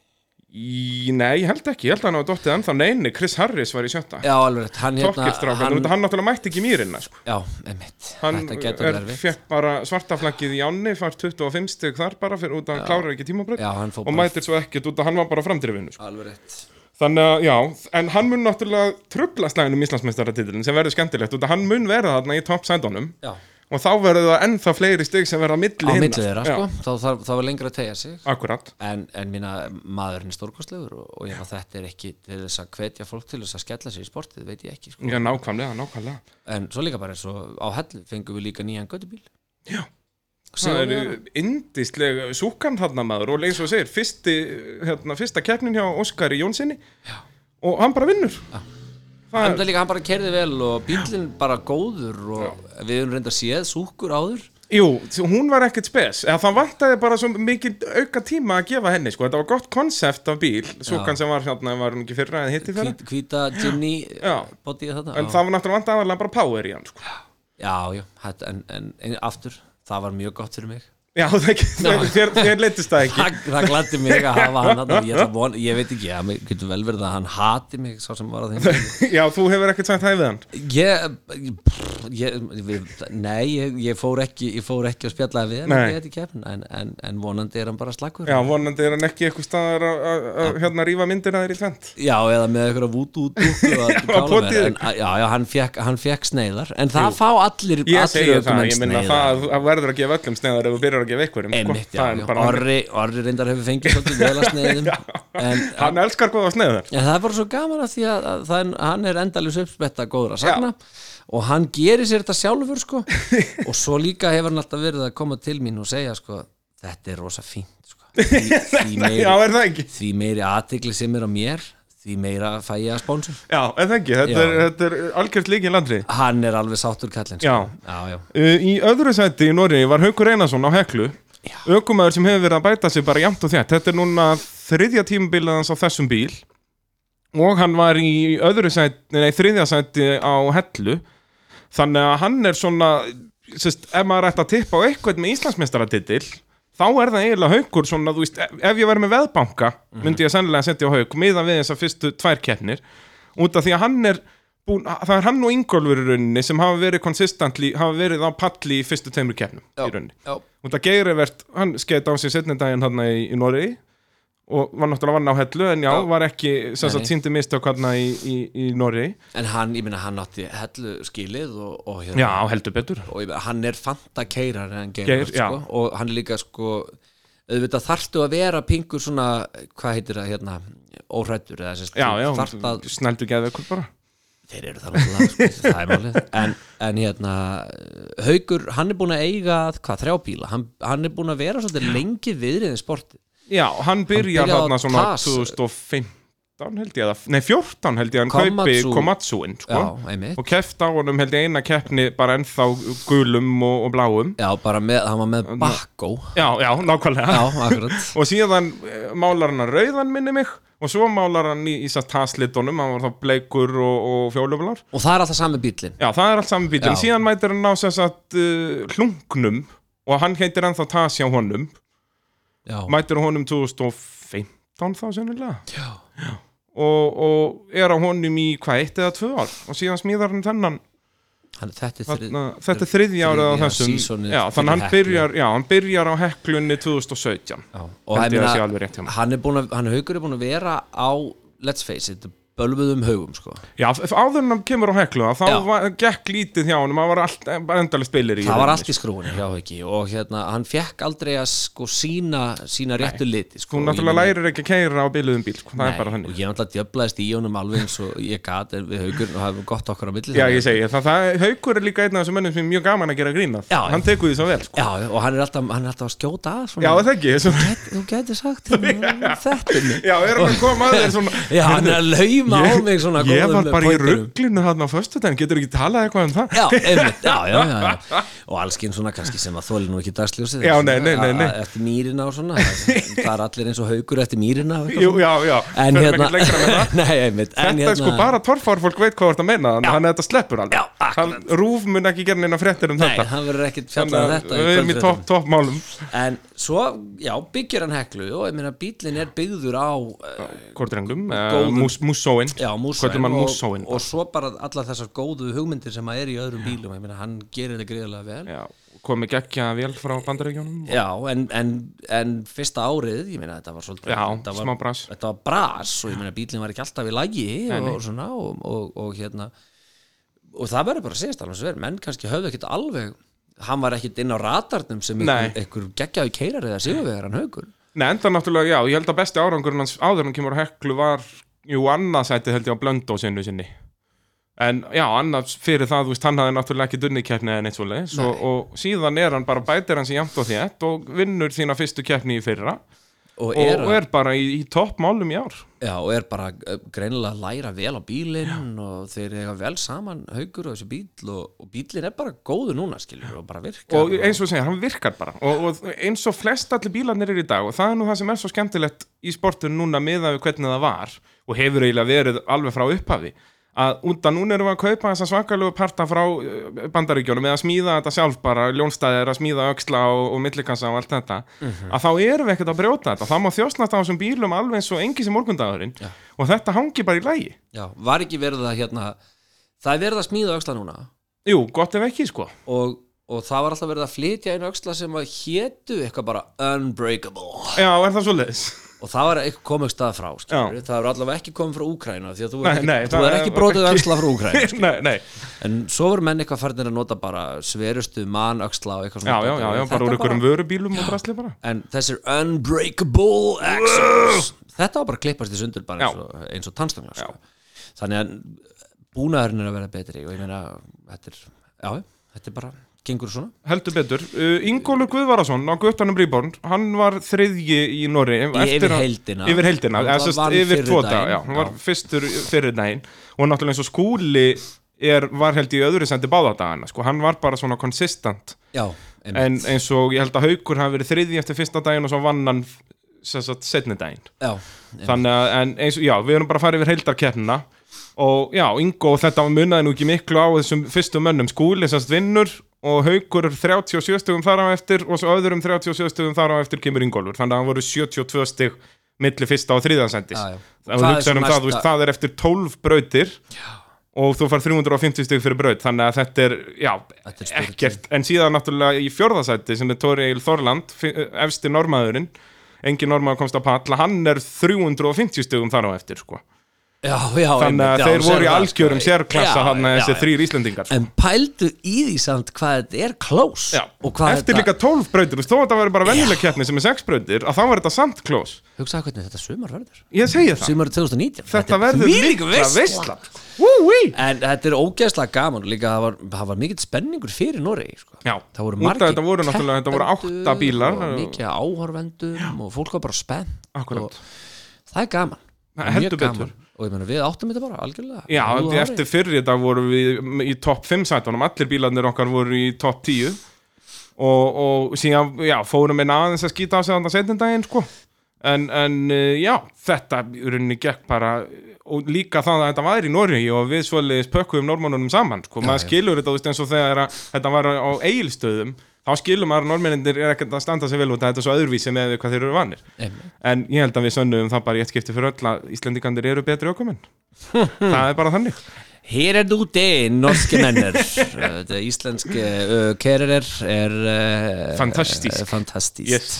í, nei, ég held ekki, ég held að hann hafa dottið ennþá neini, Chris Harris var í sjötta Já, alveg hann hérna hann, hann náttúrulega mætti ekki mýrinna sko. Já, einmitt, hann þetta getur er, verið erfitt. fekk bara svartaflaggið í ánni fær 25 stygg þar bara fyrir út að hann klárar ekki tímabröð hann og mætir svo ekkert út að hann var bara framdrifinu sko. alveg rétt þannig að já, en hann mun náttúrulega trubla slæðinum Íslandsmeistaratitlin sem verður skemmtilegt að hann mun verða þarna í topp sændunum Já, og þá verður það ennþá fleiri stygg sem verða á milli á hinna. milli þeirra, sko, þá þarf það var lengra að tegja sig. Akkurat, en, en mína maðurinn er stórkostlegur og, og ég, meina, þetta er ekki til þess að hvetja fólk til þess að skella sér í sportið, veit ég ekki sko. já nákvæmlega, nákvæmlega. En svo líka bara eins og á hellu fengum við líka nýjan göttubíl Já. Það Sigurvegara. er indisleg súkan þarna maður og eins og segir, fyrsti, hérna, fyrsta keppnin hjá Óskari Jónssoni og hann bara vinnur. Já. er, það líka hann bara kerði vel og bílinn bara góður og við höfum reynda séð súkur áður. Jú, hún var ekkert spes. Eða það vantaði bara svo mikið auka tíma að gefa henni, sko, þetta var gott konsept af bíl, súkan sem var hérna var hún ekki fyrra eða hitti fyrra? Ginny Já. bótið þarna? En Já. það var náttúrulega vantaði aðalega bara power í hann, sko. Já, já, þetta, en, en, en aftur það var mjög gott fyrir mig já, þér, leittist það ekki. Það, það gladdi mig að hafa hann þarna. ég, að *laughs* vona, ég veit ekki, það getur vel verið að hann hati mig sá sem var að þeim. *laughs* Já, þú hefur ekkert sagt við hann? Ég, ég, við, nei, ég, ég fór ekki ég fór ekki að spjalla við hann ég en, en, en vonandi er hann bara slagur já, vonandi er hann ekki eitthvað staðar að- að að, hérna rífa myndina þér í tvent Já, eða með eitthvað vút út. *laughs* Já, já, hann fekk, hann fekk sneiðar En það fá allir ég segi það, ég minna sneiðar. það að verður að gefa öllum byrjar að gefa einhverjum sko. Einmitt, já, er já. bara- Orri, Orri reyndar hefur fengið svolítið vel að *laughs* sneiðum. En, hann elskar góða sneðar en það er bara svo gaman að því að, að er, hann er endalus uppspetta góður að sagna og hann gerir sér þetta sjálfur sko. *laughs* Og svo líka hefur hann alltaf verið að koma til mín og segja sko þetta er rosa fínt sko. *laughs* Því, því, já, meiri, meiri aðtikli sem er á mér því meira fæ ég að spónsum já, er það ekki, þetta er, þetta er algjört líkin landri hann er alveg sáttur kallinn sko. Já. já, já. Uh, Í öðru sæti í Noregi var Haukur Einarsson á Heklu. Ökumæður sem hefur verið að bæta sig bara jæmt og þétt. Þetta er núna þriðja tímabilans á þessum bíl. Og hann var í öðru sæti, nei þriðja sæti á Hellu. Þannig að hann er svona sest, Ef maður ætti að tippa á eitthvað með Íslandsmeistaratitil Þá er það eiginlega Haukur svona, þú veist, ef ég verið með veðbanka Myndi ég sennilega setja á Hauk Miða við þessar fyrstu tvær keppnir. Út af því að hann er búin, það er hann og Ingólfur í rauninni sem hafa verið konsistentli, hafa verið á palli í fyrstu tveimur keppnum í rauninni. og það Geirivert, hann skeit á sig setni daginn hann í, í Noregi og var náttúrulega vann á hellu en já, Já. var ekki síndi mistök hann í, í, í Noregi. En hann, ég meina, hann átti hellu skilið og, og, hérna, já, heldur betur. Og meina, hann er fanta keirar en Geir, sko, og hann er líka sko auðvitað þarftu að vera pingur svona, hvað heitir það hérna óhrættur eða sérst, já, já, að, snældu geðu ykkur bara. Þeir eru það náttúrulega sko, það er málið, *laughs* en, en hérna Haukur, hann er búin að eiga hvað, þrjá bíla, hann, hann er búin að vera svolítið lengi viðriðin sporti já, hann byrjar þarna svona TAS. 2015 held ég, eða- nei 14 held ég hann Komatsu. kaupi Komatsuin sko, Já, og keft á honum held ég eina keppni bara ennþá gulum og, og bláum. Já, bara með, hann var með bakkó já, já, nákvæmlega. Já, *laughs* og síðan eh, málar hann að rauðan minni mig og svo málar hann í, í satt taslitunum hann var þá bleikur og, og fjólublar. Og það er alltaf sami bíllinn. Já það er allt saman bílinn, Já. síðan mætir hann á þess að uh, hlungnum og hann heitir ennþá tas hjá honum Já, mætir honum 2015 þá sennilega. Og, og er á honum í hvað, eitt eða tvö ár? Og síðan smíðar hann þennan hann, þetta, er þrið, þetta er þriðja árið á þessum já, þannig hann byrjar, já, hann byrjar á heklunni 2017 já, og hjá mér. hann er búin að hann haugur er búin að vera á let's face it, bölvuðum haugum sko. Já, f- áður en hann kemur á heklu þá Já. var, gekk lítið hjá hann það var allt, bara endalega spilir í það var allt í skrúinu hjá haugi og hérna, hann fekk aldrei að sko sína, sína réttu liti sko, ég náttúrulega meina- lærir ekki að keira á biluðum bíl sko. það Nei, er bara og þannig ég náttúrulega djöflaðist í honum alveg eins og ég gat en við haugur og hafum gott okkar á milli Já, ég segi, það, það, Haukur er líka einn af þessum mönnum sem er mjög gaman að gera grínað Já, Hann tekur því svo vel, sko. Já, og hann er alltaf, hann er alltaf að skjóta að svona, Já, það ekki, svo, Gæti- Þú gæti sagt *laughs* þetta er mig já, er hann að koma að þér svona? Já, hann er að lauma á mig svona Ég góðum var bara í rugglinu þarna á föstudaginn, getur ekki talað eitthvað um það? Já, einmitt, *laughs* já, já, já, já. Og allskinn svona kannski sem að þóli nú ekki dagsljósið. Já, nei, nei, nei, nei. Eftir mýrina og svona. Það er allir eins og haugur eftir mýrina Jú, já, já, En förum hérna ekkert lengra með það. *laughs* Nei, einmitt. En Þetta er sko hérna- bara torfárfólk veit hvað þú ert að meina Þannig að þetta sleppur alveg. Já, akkurat. Hann- Rúf mun ekki gera neina fréttir um Nei, þetta. hann verður Þannig fjallað um að þetta við erum í kvöldfréttum. topp top málum En svo, já, byggir hann heklu og ég meina bílinn er byggður á uh, Kortrenglum, Góðum- mús, mússóin Já, mann og, mússóin? og svo bara allar þessar góðu hugmyndir sem að er í öðrum bílum ég meina, hann gerir það greiðlega vel Já, komið geggja vel frá bandaríkjónum Já, en, en, en fyrsta árið, ég meina þetta var svolítið Já, þetta var, smá bras. Þetta var bras og ég meina bílinn var ekki alltaf í lagi og, svona og, og, og hérna og það verður bara að segjast alveg sver menn kannski höfðu ekkit alveg hann var ekkit inn á ratarnum sem einhver, geggjaði keirar eða sigurvegar hann haugur Nei, enda náttúrulega, já, ég held að besti árangurinn hans áður en kemur á heklu var Jú, annað sæti held ég á blöndósinu sinni En já, annars fyrir það, þú veist, hann hafði náttúrulega ekki dunni keppni eða neitt og, og síðan er hann bara bætir hans í jamt og þétt og vinnur þína fyrstu keppni í fyrra og er, og er bara í, í topp málum í ár. Já, og er bara uh, greinilega að læra vel á bílinn og þeir eiga vel saman haugur og þessi bíl og, og bílinn er bara góðu núna skilur og bara virkar og eins og segja, hann virkar bara. Og, og eins og flest allir bílarnir eru í dag og það er nú það sem er svo skemmtilegt í sportun núna miðað við hvernig það var og hefur eiginlega verið alveg frá upphafi að undan núna erum við að kaupa þessa svakalegu parta frá uh, bandaríkjónum eða smíða þetta sjálf bara, ljónstæðir að smíða öxla og, og millikassa og allt þetta að þá erum við ekkert að brjóta þetta. Það má þjósnast á þessum bílum alveg eins og engi sem morgundagurinn Já. og þetta hangi bara í lægi já, var ekki verið að hérna það er verið að smíða öxla núna? Jú, gott ef ekki sko. Og, og það var alltaf verið að flytja einu öxla sem að hétu eitthvað bara unbreakable. Já, er það svoleiðis? Og það var eitthvað komið stað frá það var allavega ekki komið frá Úkræna því að þú er Nei, ekki, nei, ekki brotið öxla frá Úkræna *laughs* nei, en svo voru menn eitthvað farnir að nota bara sverustu mann öxla og eitthvað svona já, já, já bara úr einhverjum vörubílum og drasli bara. En þessir unbreakable axles. Þetta var bara klippast í sundur bara eins og, eins og tannstangla sko. þannig að búnaðurinn er að vera betri og ég meina þetta er, já, þetta er bara gengur svona Heldur betur. Uh, Ingólfur Guðvarason á Guttanum Rýborn, hann var þriðji í Norri. Í yfir heildina. Yfir vann yfir já. Hann var fyrstur fyrir daginn. Og náttúrulega eins og skúli er, var held í öðru sendi báðadagana, sko. Hann var bara svona konsistant. já, einmitt. En eins og ég held að Haukur hafi verið þriðji eftir fyrsta daginn og svo vann hann setni daginn. já, Þannig að, en eins og, já, við erum bara að fara yfir heildarkeppnina og já, Ingo, þetta munnaði nú ekki miklu á þessum fyrstu mönnum skúli, sérst vinnur og haukur 37 stugum þar á eftir og svo öðrum 37 stugum þar á eftir kemur Ingólfur, þannig að það voru 72 stug milli fyrsta og þriðansendis já. það, um það, veist, það er eftir 12 brautir já. og þú far 350 stug fyrir braut, þannig að þetta er já, Þetta er ekkert, en síðan náttúrulega í fjórðasæti sem er Tóri Eil Þorland fi- efsti normaðurinn engin normaður komst á palla, hann er 350 stugum þar á eftir sko. Já, já þannig að þeir voru í það, algjörum sérklassa hann já, þessi þrýr Íslendingar. Sko. en pældu í því samt hvað þetta er hvað eftir líka 12 brautir, þú veist, þó að þetta verður bara venjuleg keppni sem er 6 brautir, að þá verður þetta samt klós hugsaðu hvernig þetta sumar verður. Ég segi það, sumar 2019 þetta er verður mikla Wúi en þetta er ógeðslega gaman líka það var, það var mikill spenningur fyrir Noregi sko. Það voru margir þetta voru náttúrulega, þetta voru átta bílar. og mikið áhorfendum og fólk var bara og það er gaman. Það Mjög gaman. Og ég meina við áttum þetta bara algjörlega Já, Nú eftir fyrir þetta voru við í topp 5 sætunum, allir bílarnir okkar voru í topp 10 og, og síðan, já, fórum við aðeins að skýta á sig þannig að setjum daginn, sko. En, en uh, já, þetta í rauninni gekk bara og líka það að þetta var í Norri og við svoleiðis pökkuðum normannunum saman, sko, maður skilur þetta, þú veist, eins og þegar þetta var á eigilstöðum þá skilur maður að normennindir er ekkert að standa sig vel út að þetta er svo öðruvísi með hvað þeir eru vanir. Einmitt. en ég held að við sönnum það bara í eitt skipti fyrir öll að Íslendingandir eru betri okkumenn *laughs* það er bara þannig. Hér er úti, norske mennir. Þetta íslenski kerir er Fantastísk. Yes.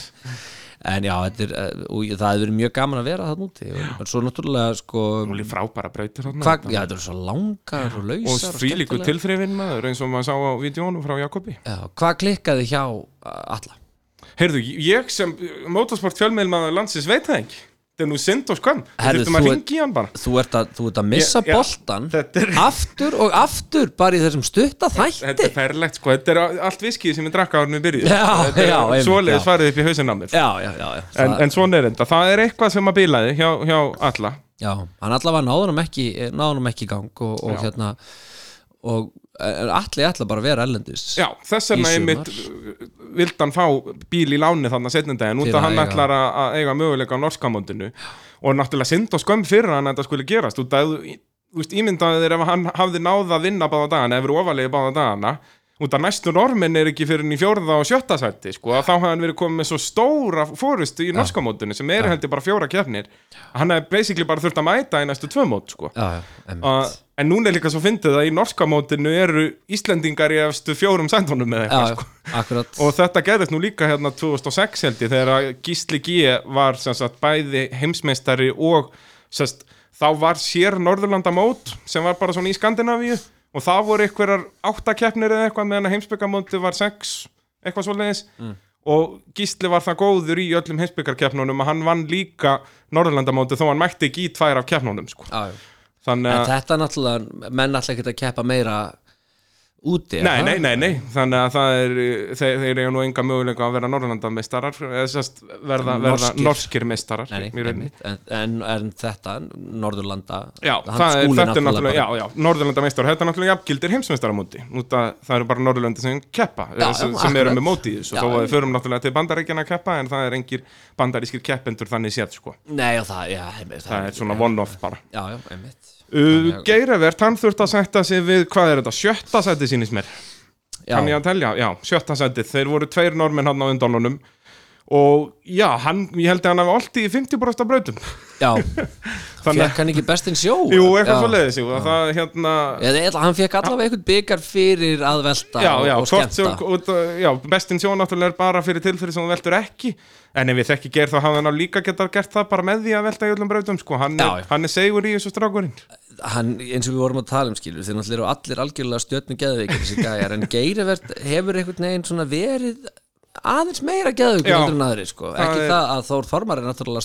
En já, þetta er, uh, og það hefur verið mjög gaman að vera það úti og svo náttúrulega sko Nú líf frábæra brautir þarna. hva, Já, þetta er svo langar og lausar og, því líku skemmtilegar. tilþrifin maður eins og maður sá á vídjónu frá Jakobi. Já, Hvað klikkaði hjá uh, alla? Heyrðu, ég sem motorsport fjölmiðlmaður landsins veit það ekki. Þetta er nú synd og skvam. Við Herðu, þurftum að þú er- ringi í hann bara. Þú ert að, þú ert að missa Ég- já, boltan þetta er- aftur og aftur bara í þessum stutta Þetta þætti er ferlegt sko, þetta er allt viskið sem ég drakka árinu byrjuð. Já, þetta já, er einmitt, svoleiðis já. farið upp í hausinn á mér. Já, já, já, já. En, Það- en svona er þetta, það er eitthvað sem að bilaði hjá, hjá alla. Já, hann allavega náður hann ekki náður hann ekki í gang og, og Já. hérna og allir ætla bara að vera ellendis Já, þess vegna einmitt vildi hann fá bíl í láni þannig að setnindaginn út Til að að hann eiga- ætlar að, að eiga möguleika á norskamóndinu og náttúrulega synd og skömm fyrir hann að þetta skulle gerast. Út að þú veist, ímyndaði þér ef hann hafði náð að vinna báða dagana, ef verið ofalegi báða dagana út að næstu normin er ekki fyrir í fjórða og sjötta sætti, sko, þá hafði hann verið komið með svo stóra fórustu í norskamótinu sem er heldur bara fjóra kefnir hann en núna er líka svo fyndið að í norska mótinu eru Íslendingar í efstu fjórum sændunum með Já, eitthvað sko. akkurat og þetta gerðist nú líka hérna 2006 held ég þegar Gísli G var sagt, bæði heimsmeistari og sagt, þá var sér Norðurlandamót sem var bara svona í Skandinavíu og það voru einhverjar áttakeppnir eða eitthvað meðan heimsbyggamóti var sex eitthvað svoleiðis og Gísli var það góður í öllum heimsbyggarkeppnunum að hann vann líka Norðurlandamóti þó hann mætti ekki í tvær af keppnunum sko. já. Þannig að þetta náttúrulega, menn alltaf ekki að keppa meira úti Nei, nei, það? nei, nei, þannig að það er þeir, þeir eiga nú enga möguleika að vera sérst verða, verða Norskir. meistarar en, en, en þetta, Norðurlanda Já, það er, þetta er náttúrulega, já, já, Norðurlandameistarar, þetta er náttúrulega jafngildir heimsmeistaramóti, það eru bara Norðurlandi sem keppa, Já, já, sem, sem eru með móti í þessu, þó að förum náttúrulega til bandaríkjana að keppa, en það er engir bandarískir keppendur þannig séð, sko, Nei, það, já, einmitt, það er svona one-off bara. Já, já, einmitt. Uh, Geirivert, hann þurft að setja sig við, hvað er þetta, sjötta seti sínist mér, Já, kann ég að telja, já, sjötta setið, þeir voru tveir normenn hann á undan honum og já, hann, ég held að hann hafi alltaf í 50% af brautum já *laughs* Fekk hann ekki bestinn sjó? Jú, eitthvað Já. svo leiðis, jú, að það hérna Eða, eða, hann fekk allavega einhvern byggar fyrir að velta Já, og, já, og út, uh, já, bestin sjón náttúrulega er bara fyrir tilfyrir sem þú veltur ekki en ef við þekki ger þá hafði hann á líka getað gert það bara með því að velta í öllum brautum sko. hann, Já, er, já. hann er segur í þessu strákurinn hann, eins og við vorum að tala um náttúrulega eru allir algjörlega stjörnu geðveikir en Geirivert hefur einhvern veginn verið aðeins meira heldur en aðri sko. ekki er- það að Þór Þormar er náttúrulega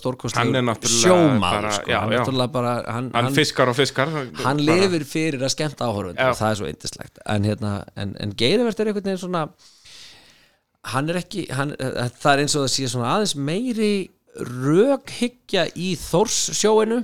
sjómaður bara- sko. hann, hann, hann, fiskar og fiskar hann lifir fyrir að skemmta áhörfund Já. og það er svo yndislegt en, hérna, en, en Geirivert er einhvern veginn svona hann er ekki hann, það er eins og það sé svona aðeins meiri rökhyggja í Þórs sjóinu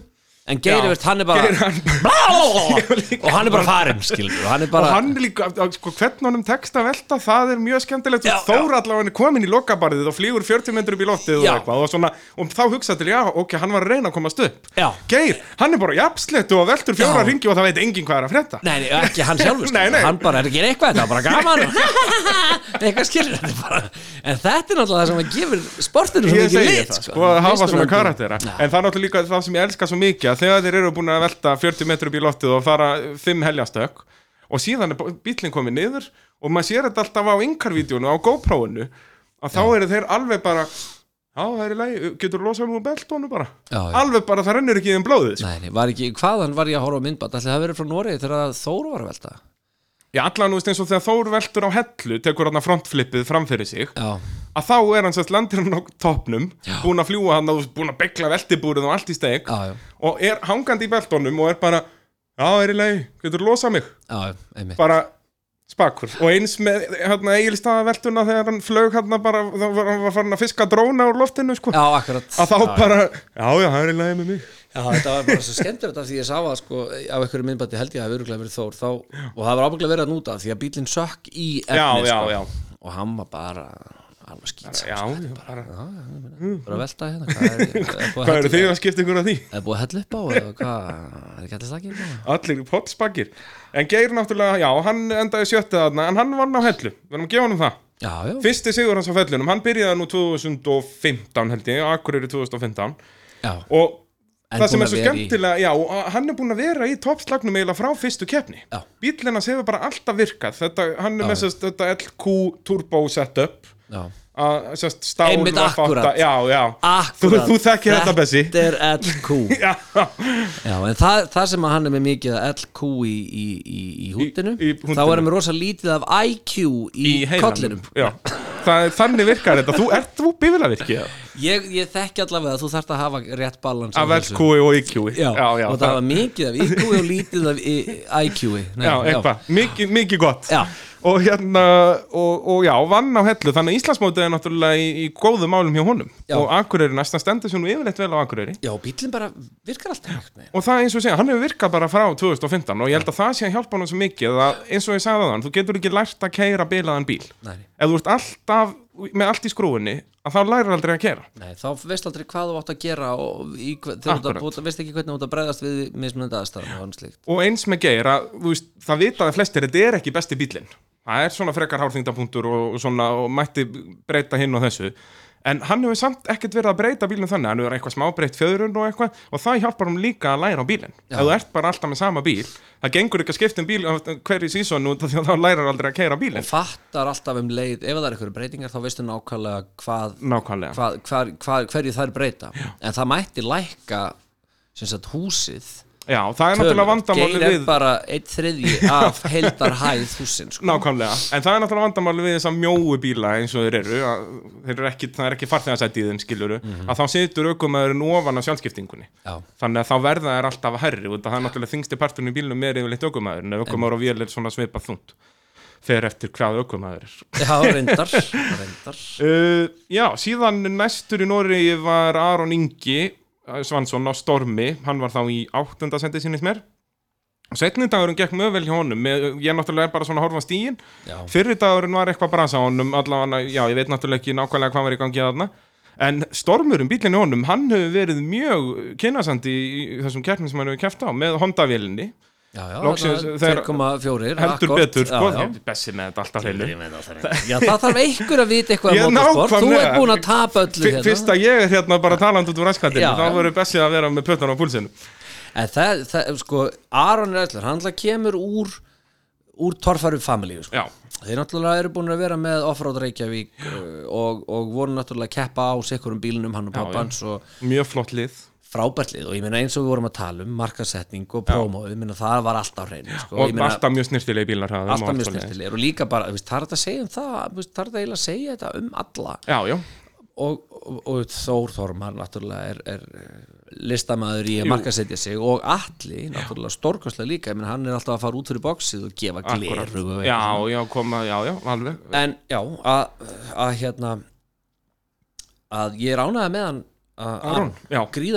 en Geirivert hann er bara Geir, *laughs* og hann er bara farinn og hann er og bara hann er líka, sko, hvernig honum tekst að velta það er mjög skemmtilegt. Já, og Þór allavega hann er komin í lokabarðið og flýgur 40 metrum upp í loftið og eitthvað og, svona, og þá hugsa til, já, ok, hann var að reyna að komast upp. Já. Geir, hann er bara jafnslettu og veltur fjóra ringi og það veit enginn hvað er að frétta. Nei, nei, ekki hann sjálfur *laughs* hann bara er ekki eitthvað, þetta er bara gaman. *laughs* Eitthvað skilur þetta bara en þetta er náttúrulega það sem að gefur sportinu svo mikið lit það, sko, að þegar þeir eru búin að velta 40 metrum upp í loftið og fara 5 heljastök og síðan er bílinn komið niður og maður sér þetta alltaf á yngarvídjónu á GoPro-unu að þá eru þeir alveg bara já, það er í lagi, getur losað um beltónu bara Já, já. alveg bara, það rennur ekki í þeim blóðið sko. Nei, var ekki, hvaðan var ég að horfa myndband ætli það verið frá Noregi þegar að Þór var að velta Já, allan, þú veist, eins og þegar Þór veltur á hellu tekur hann frontflippið framfyrir sig Já, að þá er hann sérst landir hann á toppnum Já. búin að fljúa hann og búin að begla veltibúrið og allt í steg já, já, og er hangandi í beltónum og er bara já, er í lagi, getur losað mig? Já, einmitt. Bara spakur. Og eins með hérna, eigilstaða veltuna þegar hann flög hérna bara þá var hann var farin að fiska dróna úr loftinu sko. Já, akkurat. Að þá já, bara, já, já, það er í lagi með mig. Já, þetta var bara svo skemmtilegt af því ég sá að sko á einhverju myndbandi held ég að öruglega verið Þór þá, og það var ábygglega verið að núta því að bílinn sökk í efni Já, já, sko, já. og hann var bara alveg skýt já, já, bara, bara að velta hérna hvað er, *laughs* er, hvað að eru þið að skipta ykkur að því? er búið að hella upp á eða hvað, er ekki allir stakir allir potspakir en Geir náttúrulega, já, hann endaði sjöttið þarna en hann vann á hellu, við erum að gefa hann það. Já, já, fyrsti sigur hans á fellunum, hann byrjaði nú 2015 held ég, Akureyri 2015 já, og En það sem er svo að vera í- skemmtilega, já, hann er búin að vera í toppslagnum eiginlega frá fyrstu keppni. Hans hefur bara alltaf virkað. Þetta, hann er Já. með sérst, þetta LQ turbo setup að sérst, stál Einmitt V8, akkúrat. já, já, akkurat. þú þekkir þetta, Bessi. Þetta er LQ *laughs* já, Já, en það, það sem að hann er með mikið LQ í, í, í, í húttinu þá er hann með rosa lítið af IQ í, kollinum. Þannig virkar þetta. Þú ert þú bífilavirki ég, ég þekki allavega að þú þarft að hafa rétt balans af. LQ og IQ og það var mikið af IQ og lítið af IQ Nei, mikið, mikið gott. Já. Og hérna og, og já, vann á hellu, þannig að Íslandsmótið er náttúrulega í, í góðum málum hjá honum. Já. og Akureyri næstan stendur sem nú yfirleitt vel á Akureyri. Já, bílinn bara virkar alltaf og það er eins og segja, hann hefur virkað bara frá 2015 og ég held að það sé að hjálpa hann svo mikið að eins og ég sagði þann, þú getur ekki lært að keira bilaðan bíl. Nei, ef þú ert alltaf með allt í skrúinni að þá lærir aldrei að keira nei, þá veist aldrei hvað þú átt að gera og í, þú veist ekki hvernig þú átt að bregðast við mismunandi aðstæðan og eins með geir að veist, það vitaði flestir þetta er ekki besti bílinn það er svona frekar hárþingdapunktur og, og og mætti breyta hinn og þessu en hann hefur samt ekkert verið að breyta bílinn þannig. Hann hefur eitthvað smá breytt fjöðrun og eitthvað og það hjálpar hann líka að læra á bílinn. Já. ef þú ert bara alltaf með sama bíl það gengur ekki að skipta um bíl hverju sísonu því að þá lærar aldrei að keira og bílinn fattar alltaf um leið ef það er eitthvað breytingar þá veistu nákvæmlega hvað, nákvæmlega. hvað, hvað, hvað hverju þær breyta. En það mætti lækka sem sagt húsið Já, það er náttúrulega vandamáli Geir er við bara eitt þriðji af *laughs* heildar hæð húsin sko. Nákvæmlega, en það er náttúrulega vandamáli við þessa mjóu bíla eins og þeir eru, að, þeir eru ekki, það er ekki farþegarsætt í þeim skiluru, að þá situr aukumæðurinn ofan á sjálfskiptingunni. Já, þannig að þá verða þær alltaf hærri og það er náttúrulega þingsti parturinn í bílnum er yfirleitt aukumæðurinn ef aukumæður og vél er svona svipað þungt. Fer eftir hvað aukumæður er. Já reyndar, *laughs* reyndar. uh, Já, síðan næstur í Nóri var Aron Ingi Svansson á Stormi, hann var þá í áttunda sendi sinni mér. Setni dagurinn gekk mjög vel hjá honum Ég náttúrulega er bara svona að horfa á stíin Já. Fyrri dagurinn var eitthvað brasa honum allavega, já, ég veit náttúrulega ekki nákvæmlega hvað var í gangi þarna. En stormurinn, bílinni honum, hann hefur verið mjög kynasandi í í þessum keppnum sem hann hefur keppt á með Honda-vélinni Já, já, Loksins, þarna þeir- 2,4 Heldur betur, sko. Bessi með þetta alltaf hreinu Já, það þarf einhver að vita eitthvað Ég um motorsport Þú nákvæmlega. ert búin að tapa öllu hérna. Fyrst að ég er hérna bara talandi út úr raskatinu Já, þá verður Bessi að vera með pötan á púlsinu En það, það, sko, Aron er allir Hann alltaf kemur úr úr torfæru familíu sko. Þeir náttúrulega eru búin að vera með Offroad Reykjavík uh, og, og voru náttúrulega að keppa á sikkurum bílnum hann og pappans og mjög flott lið frábært lið og ég meina eins og við vorum að tala um markasetning og promo, ég meina það var alltaf á hreinu sko. og meina, alltaf mjög snirtilegi bílar alltaf allt mjög snirtilegir og líka bara, það er þetta að segja um það það er þetta að segja þetta um alla? Já, já, og, og, og Þór Þormar náttúrulega er, er eh, listamæður í að markasetja sig og Atli, náttúrulega stórkostlega líka ég meina hann er alltaf að fara út fyrir bóksið og gefa og Já, já, koma, já, já, alveg. En já, að, að hérna að ég ánægða með hann Aron,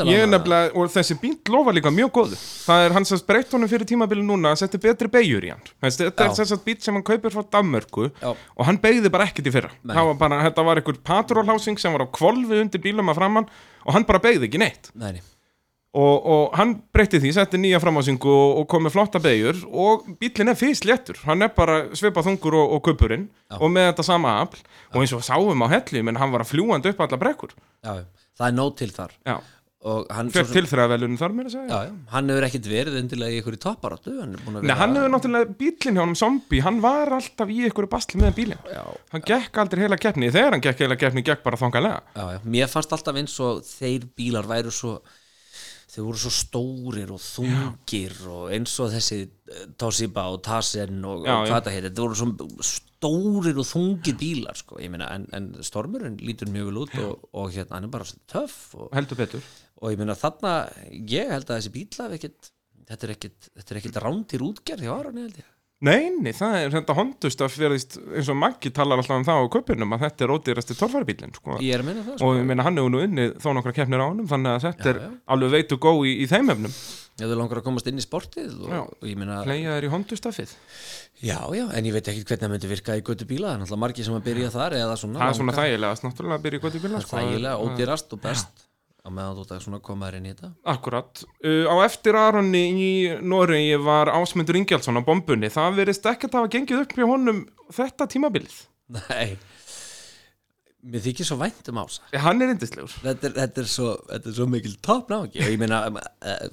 ég er nefnilega, og þessi bíl lofa líka mjög góð Það er hans að breytt honum fyrir tímabili núna að setja betri beigjur í hann. Þetta er Já. þess að bíl sem hann kaupir frá Danmörku Já. og hann beigði bara ekkert í fyrra. Var bara, Þetta var einhver patrólhásing sem var á kvolfi undir bílum að framann og hann bara beigði ekki neitt. Nei, og, og hann breytti því, setti nýja framhásingu og, og kom með flotta beigjur og bílinn er fyrst léttur, hann er bara svipað þungur og, og kupurinn og með þetta sama afl. Og eins og sáum á hellu, það er nóg til þar. Já, og hann, svo fekk sem- tilþræðavelun þar mér að segja? Já, já, hann hefur ekkit verið endilega í ykkur í topparáttu hann Nei, hann hefur náttúrulega bílinn hjá hann zombie, hann var alltaf í einhverju bastli með bílinn. Já, hann gekk aldrei heila keppni, þegar hann gekk heila keppni gekk bara þongalega já, já. mér fannst alltaf eins og þeir bílar væru svo þeir voru svo stórir og þungir og eins og þessi eh, Toshiba og Tasen og, Já, og já. hvað það heitir, þeir voru svo stórir og þungir bílar sko. ég meina, en, en stormurinn lítur mjög vel út og, og hérna, hann er bara töff og, heldur betur og ég meina þarna ég held að þessi bíla þetta er ekkit, ekkit rándir útgerð hjá Aroni held ég Nei, nei, það er þetta hondust að fyrir eins og Maggi talar alltaf um það á kaupinum að þetta er ódýrasti torfæribílinn sko. ég meina það sko. og ég meina hann hefur nú unnið þó nokkra keppnir á honum þannig að þetta Já, er já. alveg veit og góð í, í þeim efnum ef þú langar að komast inn í sportið og, Já. og ég meina Fleia er í hondustafið Já, já, en ég veit ekki hvernig það myndi virka í götu bíla, það er náttúrulega margir sem að byrja þar eða svona Það er svona þægilegast náttúrulega að byrja í í bíla á meðan þú ert svona komaður inn í þetta? Akkurat, uh, á eftir Aronni í Noregi var Ásmundur Ingjaldsson á bombunni, það verðist ekkert hafa gengið upp hjá honum þetta tímabilið. Nei. Mér þykir svo vænt um ása. Hann er indislegur þetta er, þetta er, svo, þetta er svo mikil topp náki og ég meina eh,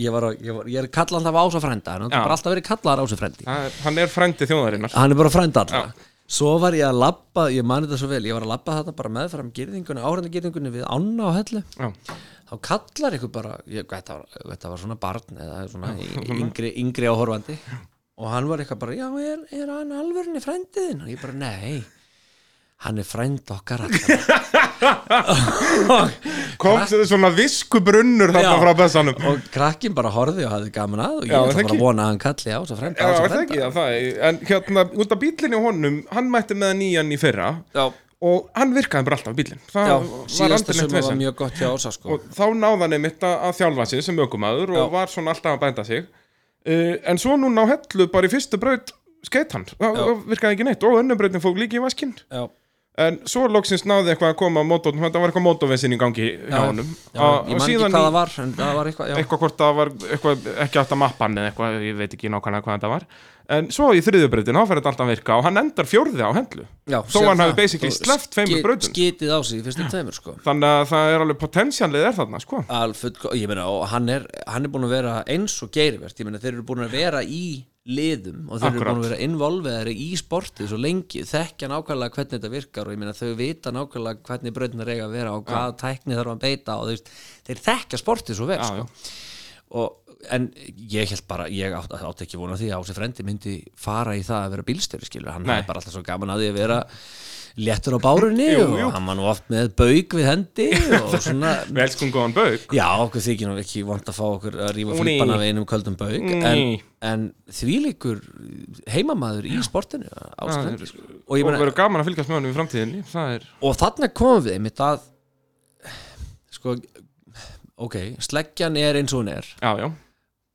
ég, var, að- ég, var, ég er kallað alltaf ása frænda hann Já. er bara alltaf verið kallaðar ása Það er- Hann er frændi þjóðarinnar. Hann er bara frænda alltaf svo var ég að labba, ég mani þetta svo vel ég var að labba þetta bara meðfram girðingunni áhrænda girðingunni við ána og hellu. Já, þá kallar ykkur bara ég, þetta, var, þetta var svona barn eða svona yngri, yngri áhorfandi. Og hann var eitthvað bara já, er, er hann alvörinni frændiðin og ég bara, nei hann er frænd okkar *laughs* kom svona viskubrunnur þarna frá bessanum. Og krakkin bara horfði og hafði gaman að og ég ætla bara að vona að hann kalli á svo er, en hérna, út af bílinni honum, hann mætti með nýjan í fyrra já, og hann virkaði bara alltaf bílinn það já, var síðasta neitt var mjög gott hjá Ása sko. og þá náði hann einmitt að, þjálfa sig sem ökumæður og Já. var svona alltaf að bænda sig. Uh, en svo núna á hellu bara í fyrstu braut skeitt hann, það virkaði ekki neitt og önnum brautin fók líki í vaskinn en svo loksins náði eitthvað að koma á mótornum, þetta var eitthvað mótorvesin í gangi hjá Já. honum já og, ég man ekki hvað það var en það var eitthvað, já, eitthvað hvort það var eitthvað, ekki átt að mappa hann eða eitthvað, ég veit ekki nákvæmlega hvað þetta var en svo í þriðjubrautin, þá fer þetta alltaf virka og hann endar fjórði á hendlu já þó hann hafi basically Og sleppt tveimur brautum. skitið á sig í fyrstu tveimur sko þannig að það er alveg potentialið er þarna sko. Alfull, ég meina, og hann er, hann er búin að vera eins og geirivert, ég meina, þeir eru búin að vera í liðum og þeir eru Akkurat. búin að vera involveðari í sportið svo lengi, þekkja nákvæmlega hvernig þetta virkar og ég meina, þau vita nákvæmlega hvernig brautina eiga að vera og hvað tækni þarf að beita og veist, þeir þekkja sportið svo vel, Já, sko. og en ég held bara, ég átt, átt ekki vona því að Ási Frendi myndi fara í það að vera bílstjóri skilur, hann Nei. er bara alltaf svo gaman að því að vera léttur á bárunni Jú, og jú. hann var nú oft með bauk við hendi og svona *laughs* við elskum góðan bauk. Já, okkur þykir nú ekki vant að fá okkur að rífa flipana við einum köldum bauk en, en því líkur heimamaður í sportinu ástændi, sko. og, og ég verður gaman að fylgjast með honum í framtíðinni er, og þarna komum við einmitt að sko ok, sleggjan er eins og hún er. Já, já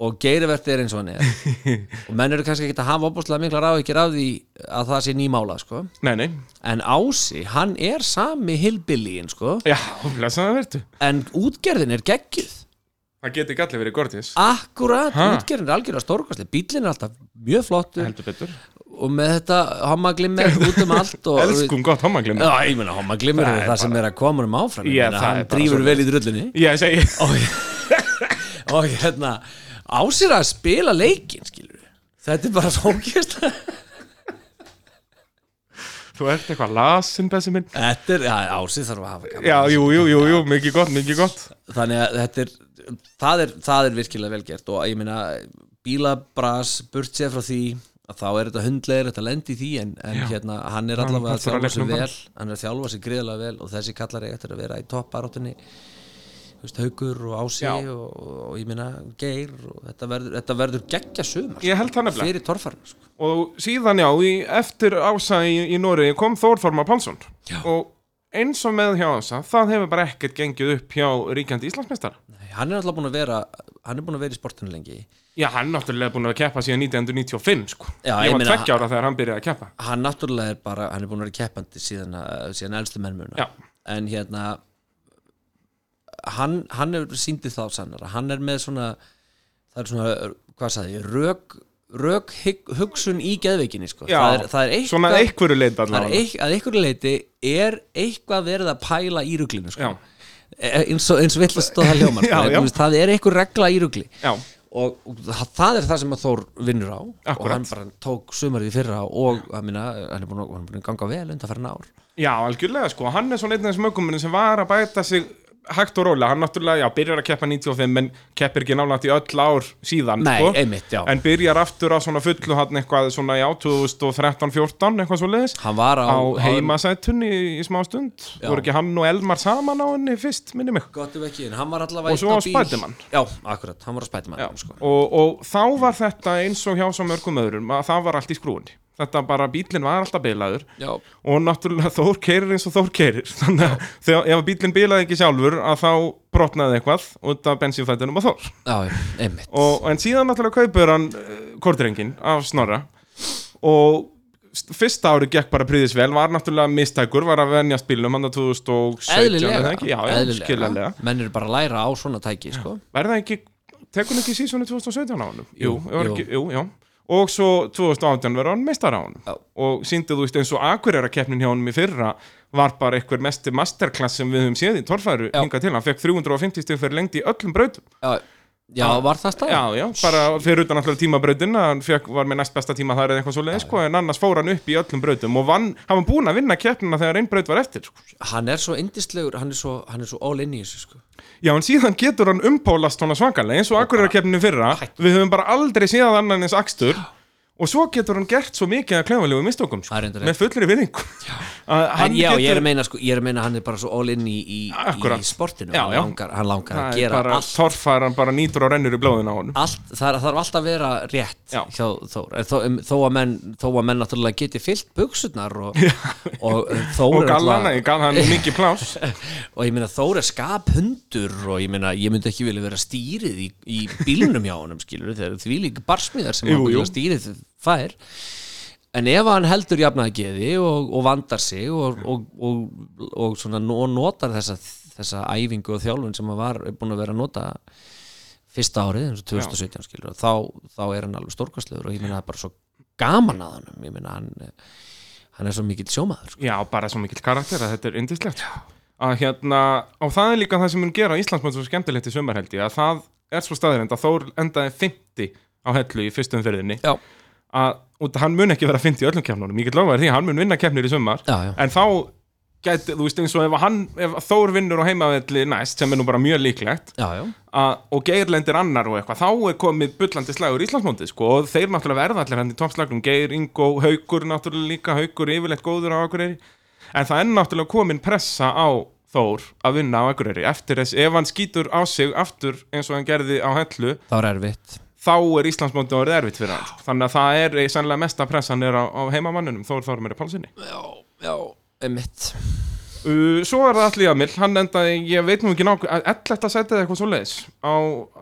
og geirivert er eins og hann er. *laughs* Og menn eru kannski ekki að hafa opaslega mikla ráðikir af því að það sé nýmála sko. nei, nei, en Ási, hann er sami hillbillíin sko. já, en útgerðin er geggjuð. Það geti ekki allir verið gortis Akkurat, Ha? útgerðin er algjörlega stórkastli Bílinn er alltaf mjög flottur. Og með þetta hommaglimmer *laughs* út um allt elskum gott hommaglim Já, ég meina hommaglimmer Það er er það sem er að koma um áfram. Já, Hann bara svoleiðis. vel í drullinni ég segi, og *laughs* hérna ásir að spila leikin skilur Þetta er bara fókist þú ert eitthvað lasin bessi minn. Þetta er, já, ásir þarf að hafa gaman já, jú, jú, jú, jú, mikið gott, mikið gott. Þannig að þetta er það er, það er virkilega vel gert. Og ég meina bílabras burt sér frá því að þá er þetta hundlegir þetta lendi í því en, en Já. hérna hann er Hann allavega að passar að þjálfa sig leiknum vel. hann er að þjálfa sig gríðlega vel og þessi kallar eiga eftir að vera í toppbaróttunni haugur og ási og, og ég meina geir og þetta verður, þetta verður geggja sumar. Ég held það nefnilega. Fyrir torfarm sko. og síðan já, í, eftir ása í, í Nóri kom Þórþorma Pálsson. Og eins og með hjá ása það hefur bara ekkert gengið upp hjá ríkjandi Íslandsmeistara. Nei, hann er alltaf búin að vera hann er búin að vera í sportinu lengi. Já, hann náttúrulega búin að keppa síðan 1995 sko. Já, ég ég var tveggja ára þegar hann byrjaði að keppa. Hann náttúrulega er bara, hann er búin að vera keppandi síðan, síðan Já. en hérna hann, hann er síndið þá sannara hann er með svona það er svona, hvað sagði ég, rök rök hugsun í geðveikinni sko. Það er, það er eitthvað svona einhverju leit það er allavega eik, að einhverju leiti er eitthvað verið að pæla í ruglinu sko. Já. E- eins og, eins villast og það hljómar *laughs* sko. Það er einhver regla í rugli og, og það- er það sem að Þór vinnur á og Akkúrat. hann bara tók sumarið fyrra og minna, hann er búin að, ganga vel undan fyrir ár já, algjörlega sko hann er svona einn af þessum ökuminn sem var að bæta sig hægt og rólega, hann náttúrulega, já, byrjar að keppa 95 en keppir ekki nálægt í öll ár síðan, Nei, sko. einmitt, já. En byrjar aftur á svona fullu hann eitthvað svona, já, 2013-14 eitthvað svo leiðis Hann var á, á heimasætunni í, í smá stund. Já. voru ekki hann og Elmar saman á henni fyrst, minni mig? Ekki, Og svo á Spiderman. Já, akkurat, hann var á Já, sko. og, og þá var þetta eins og hjá svo mörgum öðrum að það var allt í skrúinni þetta bara, bílinn var alltaf bilaður. Já, og náttúrulega Þór keirir eins og Þór keirir *laughs* þannig að þegar, ef bílinn bilaði ekki sjálfur að þá brotnaði eitthvað út af bensínfættinum á Þór. Já, og, en síðan náttúrulega kaupur hann uh, kortrengin af Snorra. Og st- fyrsta ári gekk bara príðis vel var náttúrulega mistækur, var að venjast bílnum hann 2017 já, skiljanlega. Menn eru bara að læra á svona tæki sko. verða ekki, tekur hann ekki sísoni 2017 á hann? Jú, Jú, jú, jú. jú, og svo 2018 verður hann meistar á hann Já. og síndi þú veist eins og Akureyra keppnin hjá honum í fyrra var bara einhver mesti masterclass sem við höfum séð í torfæru Já. hingað til, hann fekk 350 stig fyrir lengt í öllum brautum Já, já var það stað? Já, já, bara fyrir utan alltaf tímabrautin hann fekk, var með næst besta tíma þar eða eitthvað svo leið sko, en annars fór hann upp í öllum brautum og vann, hann var búinn að vinna keppnina þegar einn braut var eftir sko. Hann er svo indislegur, hann er svo, hann er svo all in í þessu sko. Já, en síðan getur hann umpólast svona svakalega eins og Akureyra keppninu fyrra. við höfum bara aldrei séð annan eins akstur. Og svo getur hann gert svo mikið að klefalegu mistökum sko, með fullri virðingu. Að En hann já, ég er getur- að meina sko, ég er að meina hann er bara svo all in í, í, í sportinu. Já, hann, já. Langar, hann langar að er gera bara allt, torfar, hann bara nýtur og rennur í blóðin á honum. Allt það þarf alltaf að vera rétt Já. hjá Þór. En þó, um, þó, að menn, þó að menn náttúrulega geti fyllt buksurnar og, og uh, Þór og gallana, ég gaf hann mikið plás *laughs* og ég meina Þór er skaphundur og ég meina ég myndi ekki vilja vera stýrið í, í bílnum hjá honum skilur því líka barsmiðar sem hann vilja stýrið fær en ef hann heldur jafnaði geði og, og vandar sig og, og, og, notar þessa, þessa æfingu og þjálfun sem hann var búin að vera að nota fyrsta árið eins og 2017 skilur þá, þá er hann alveg stórkastlegur og ég meina það er bara svo gaman að hann ég meina hann, hann er svo mikill sjómaður sko. Já, bara svo mikill karakter að þetta er indislegt að hérna, og það er líka það sem mun gera Íslandsmönd svo skemmtilegt í sumarheldi að það er svo staðirind að Þór endaði 50 á hellu í fyrstum ferðinni Já, að hann mun ekki vera 50 í öllum kefnunum, ég get lofaði því, hann mun vinna kefnir í sumar. Já, já, en þá gæti, þú veist eins og ef, hann, ef Þór vinnur á heimavelli næst sem er nú bara mjög líklegt já, já. að, og Geir lendir annar og eitthvað þá er komið bullandi slagur í Íslandsmóndið sko, og þeir náttúrulega verða allir hann í toppslagnum. Geir, Ingo, Haukur náttúrulega líka Haukur yfirleitt góður á Akureyri. En það er náttúrulega komin pressa á Þór að vinna á Akureyri. Eftir þess, ef hann skýtur á sig aftur eins og hann gerði á hellu Það var erfitt þá er Íslandsmóndið orðið erfitt fyrir hann sko. þannig að það er eh, sannlega mesta pressan er á, á heimamannunum, Þór Þór meira pálsinni Já, já, emitt Uh, svo er það allir Jamil, hann endaði, ég veit nú ekki nákvæm, 11. setið eitthvað svo leiðis á,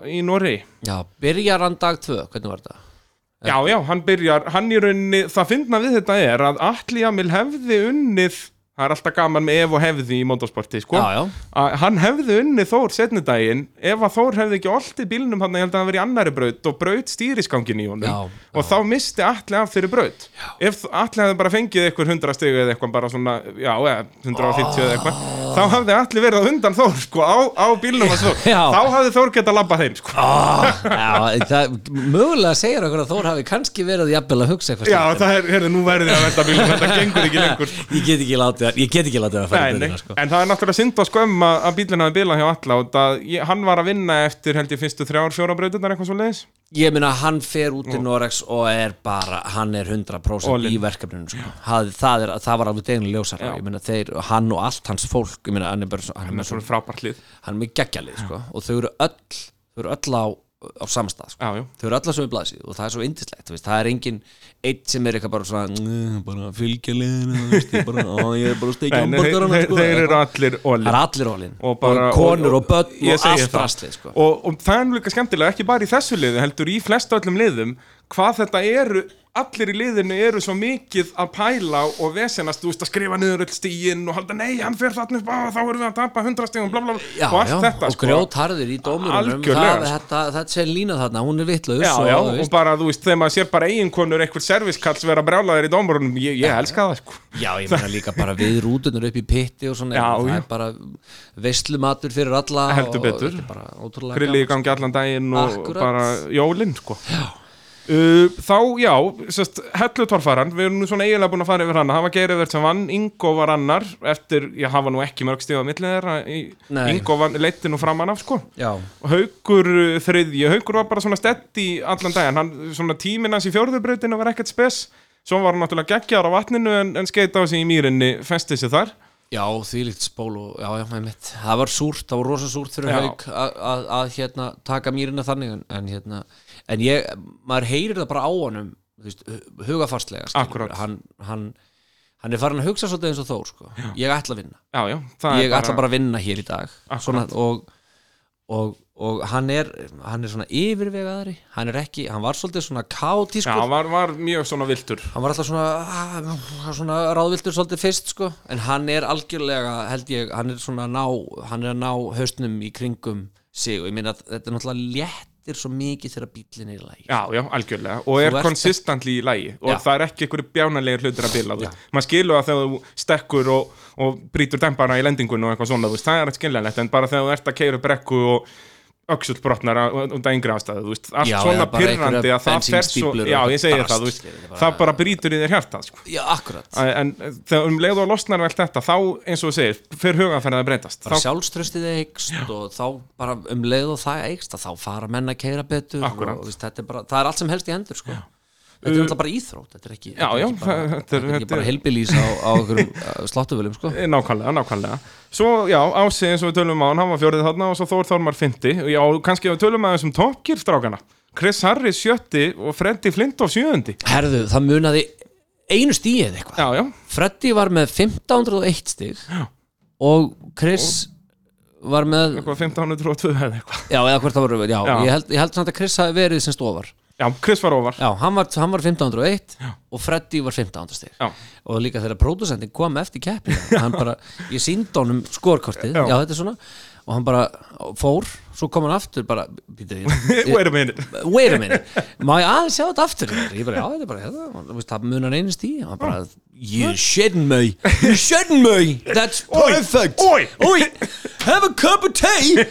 í Norri. Já, byrjar hann dag tvö, hvernig var þetta? Já, já, hann byrjar, hann í rauninni, það fyndna við þetta er að allir Jamil hefði unnið, það er alltaf gaman með ef og hefði í motorsporti, sko. Já, já, Að hann hefði unnið Þór setni daginn ef að Þór hefði ekki oltið bílnum hann, held að hann verið í annari braut og braut stýriskangin í honum. Já, og þá misti allir af þeirri braut. Já. ef allir hefði bara fengið eitthvað 100 stegu eða eitthvað bara svona, já, eða 150 eða eitthvað, þá hafði allir verið á undan Þór, sko, á, á bílnum hans *laughs* Þór Já. þá hafði Þór getað labbað þeim, sko. Já það, mögulega segir okkur að Þór hafi kannski verið að að. Ég get ekki látið að, að fara í byrjina, sko. en það er náttúrulega synd og skömm að, að bílinn hafi bilað hjá alla og það, ég, hann var að vinna eftir held ég fyrstu þrjár, fjóra brautunar eitthvað svo leiðis Ég meina, hann fer út til Norex og er bara, hann er 100% All í verkefninu, sko. það, það, er, það var alveg Já. ég meina, þeir, hann og allt hans fólk, ég meina, hann er bara, svo- hann er hann með er svo svona frábært lið hann er með geggjalið sko. og þau eru öll þau eru öll á, á samstað sko. Já, þau eru öll á sömu blaðsíð og það er svo indislegt það er engin eitt sem er eitthvað bara svona "Mm, bara fylgja liðinu ég, er bara að steikja þeir, sko, þeir eru allir ólinn og, bara, konur og, börn ég og allt rastlið sko. og, og það er líka skemmtilega, ekki bara í þessu liði heldur í flestu öllum liðum hvað þetta eru, allir í liðinu eru svo mikið að pæla og vesenast, þú veist að skrifa niður öll stígin og halda, nei, hann fer þarna upp á, þá erum við að tapa 100 stígum, bla já, og allt já, þetta, og grjótharðir í það, sko. þetta, sé lína þarna, hún er vitlaus Já, og, já, og veist, bara, þú veist, þegar maður sér bara eiginkonur eitthvað servicekalls vera brjálaðir í dómurunum, ég, ég elska það, sko. Já, ég meina líka bara við rútunur upp í pitti og svona, það er bara veislumatur fyrir alla Heldur og betur. grilli í gangi allan daginn og bara jólinn sko þá, já, sérst, hellutorfaran, við erum nú svona eiginlega búin að fara yfir hana, það var Geirivert sem vann, Ingo var annar, eftir, já, hafa nú ekki mörg stíð á Nei. Ingo vann, leitti nú framan af, sko, já, og Haukur uh, þriðji, Haukur var bara svona stedd í allan daginn, hann, svona tíminn hans í fjórðurbrautinu var ekkert spes, svo var hann náttúrulega geggjar á vatninu en, en skeita á sig í mýrinni, festið sér þar, Já, þvílíkt spól og já, já, með mitt Það var súrt, það var rosa súrt fyrir Já. haug að- hérna taka mýrina þannig en, en hérna, en ég maður heyrir það bara á honum veist, hu- hugafarslega. Akkúrat. hann, hann, hann er farin að hugsa svolítið eins og Þór sko. ég ætla að vinna, já, já, ég ætla bara að vinna hér í dag. Svona, og, og, og hann er hann er svona yfirvegaðari hann er ekki, hann var svolítið svona Já, kátískur var, var mjög svona viltur hann var alltaf svona, ah, svona ráðviltur svolítið fyrst sko. En hann er algjörlega held ég hann er svona að ná hann er að ná haustnum í kringum sig. Og ég meina að þetta er náttúrulega léttir hættir svo mikið þegar bíllinn er í lagi. Já, já, algjörlega, og er konsistantli í lægi og Já. það er ekki einhverju bjánalegur hlutir að bila, maður skilur að þegar þú stekkur og, og brýtur dempara í lendingunum og eitthvað svona, það er skiljanlegt. En bara þegar þú ert að keira brekku og öxullbrotnar út af yngri ástæðu, þú veist, allt Já, svona pyrrandi að það fer svo, já, og ég segi það, þú veist, bara- það bara brýtur í þér hjartað, sko. Já, akkurat en þegar um leið og losnar vel þetta, þá eins og þú segir, fyrir hugaferðið að breytast, bara þá, sjálfströstið eikst og þá bara um leið og það eikst þá fara menn að keira betur Akkúrat. og veist, þetta er bara, það er allt sem helst í hendur sko. Þetta er alltaf bara íþrótt þetta er ekki, Já, þetta er já, ekki bara, þetta er- ekki bara helbilís á, á okkur *laughs* sláttuvelum sko. nákvæmlega, nákvæmlega. Svo, já, Ási eins og við tölum á hann, hann var fjórið þarna og svo Þór Þormar fynti, já, kannski við tölum að þessum toppkýrstrákana, Chris Harris sjötti og Freddy Flintoff sjöundi. Herðu, það munaði einu stíð eitthvað. Já, já, Freddy var með 1501 stíg og Chris var með eitthvað 1502 eða eitthvað. Já, eða hvort það var, já, Já. Ég, held, ég held samt að Chris hafi verið sem stofar já, Chris var ofar Já, hann var, hann var 1501 og Freddy var 1500 stig Já. og líka þegar pródusentin kom eftir keppi hann bara, ég síndi honum skorkortið Já. já. þetta er svona og hann bara fór, svo kom hann aftur bara, býtu, *laughs* wait a minute. Wait a minute. Má ég aðeins sjá þetta aftur? Ég bara, já, þetta er bara, hérna, það munar einu bara, you shouldn't me. You shouldn't me, that's perfect. Oi! Oi, have a cup of tea.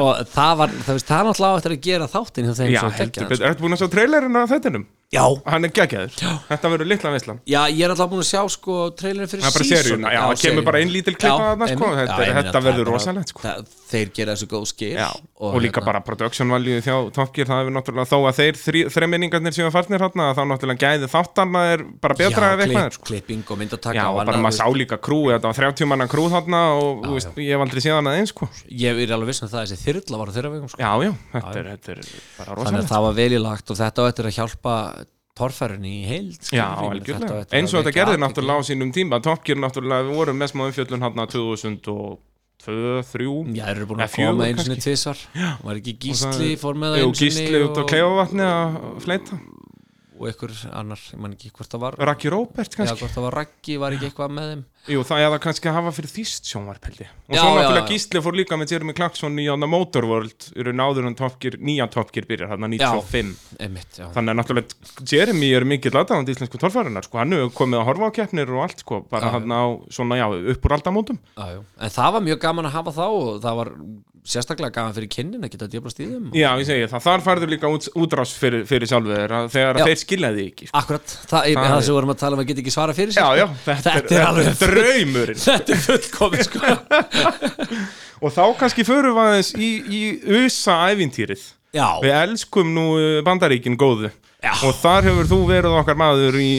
Og það var, það veist, það er náttúrulega á eftir að gera þáttin já, heldur betur, ertu búin að sjá trailerinn af þettinum? Já, hann er geggjaður, þetta verður litla veislan. Já, ég er alltaf búin að sjá sko trailerin fyrir Það er bara seríuna, já, það kemur bara ein lítil þarna, sko, þetta verður rosalegt, sko. Þeir gera þessu góð skil Já, og, líka hérna, bara production value þjá Top Gear, það hefur náttúrulega þó að þeir þreminningarnir séu farnir hérna, þá náttúrulega gæði þáttarna er bara betra já, klipp, klipping og myndataka Já, og og bara maður sá líka krú, þetta var 30 manna krú þarna og þú veist, ég hef aldrei séð hana eins sko. Ég er alveg viss um það að þessi þyrla var þeirra vegum sko. Já, já, þetta er, þetta er bara Þannig að rosalegt. það var vel í lagt og þetta á eftir að hjálpa torfærunni í heild Já, algjörlega, eins og að þetta gerði náttúrulega á sínum tíma. Top Gear náttúrulega, við vorum með smá umfjöllun hérna 2002, 3 Já, þeir eru búin að koma fjögur einu sinni kannski. tvisvar. Var ekki gísli fór með það Jú, einu sinni gísli út á Klefavatni að fleita. Og einhver annar, ég man ekki hvort það var Raki Róbert Já, kannski. hvort það var Raggi, var ekki eitthvað með þeim Jú, það er það kannski að hafa fyrir þýst sjónvarpeldi Og Já, svo náttúrulega. Gísli fór líka með Jeremy Clarkson í ána Motorworld Eru náður en Top Gear, nýja Top Gear byrjar hérna 95 Einmitt, já Þannig að náttúrulega Jeremy er mikill aðdáðandi íslensku torfærunar sko. Hann hefur komið að horfa á keppnir og allt sko. Bara Já, hann á svona, já, upp úr aldamótum Já. En það var mjög gaman að hafa þá og það var sérstaklega gaman fyrir kynnin að geta djöfla stíðum Já, ég segi það, þar færður líka út, útrás fyrir, fyrir sjálfur að þegar þeir skiljaði ekki sko. Akkurat, það, það, Það það er- sem við vorum að tala um að geta ekki svara fyrir sig Draumurinn. Þetta er fullkomið sko. Og þá kannski förum við aðeins í, í USA ævintýrið. Já, Við elskum nú uh, bandaríkin góðu. Já. Og þar hefur þú verið okkar maður í,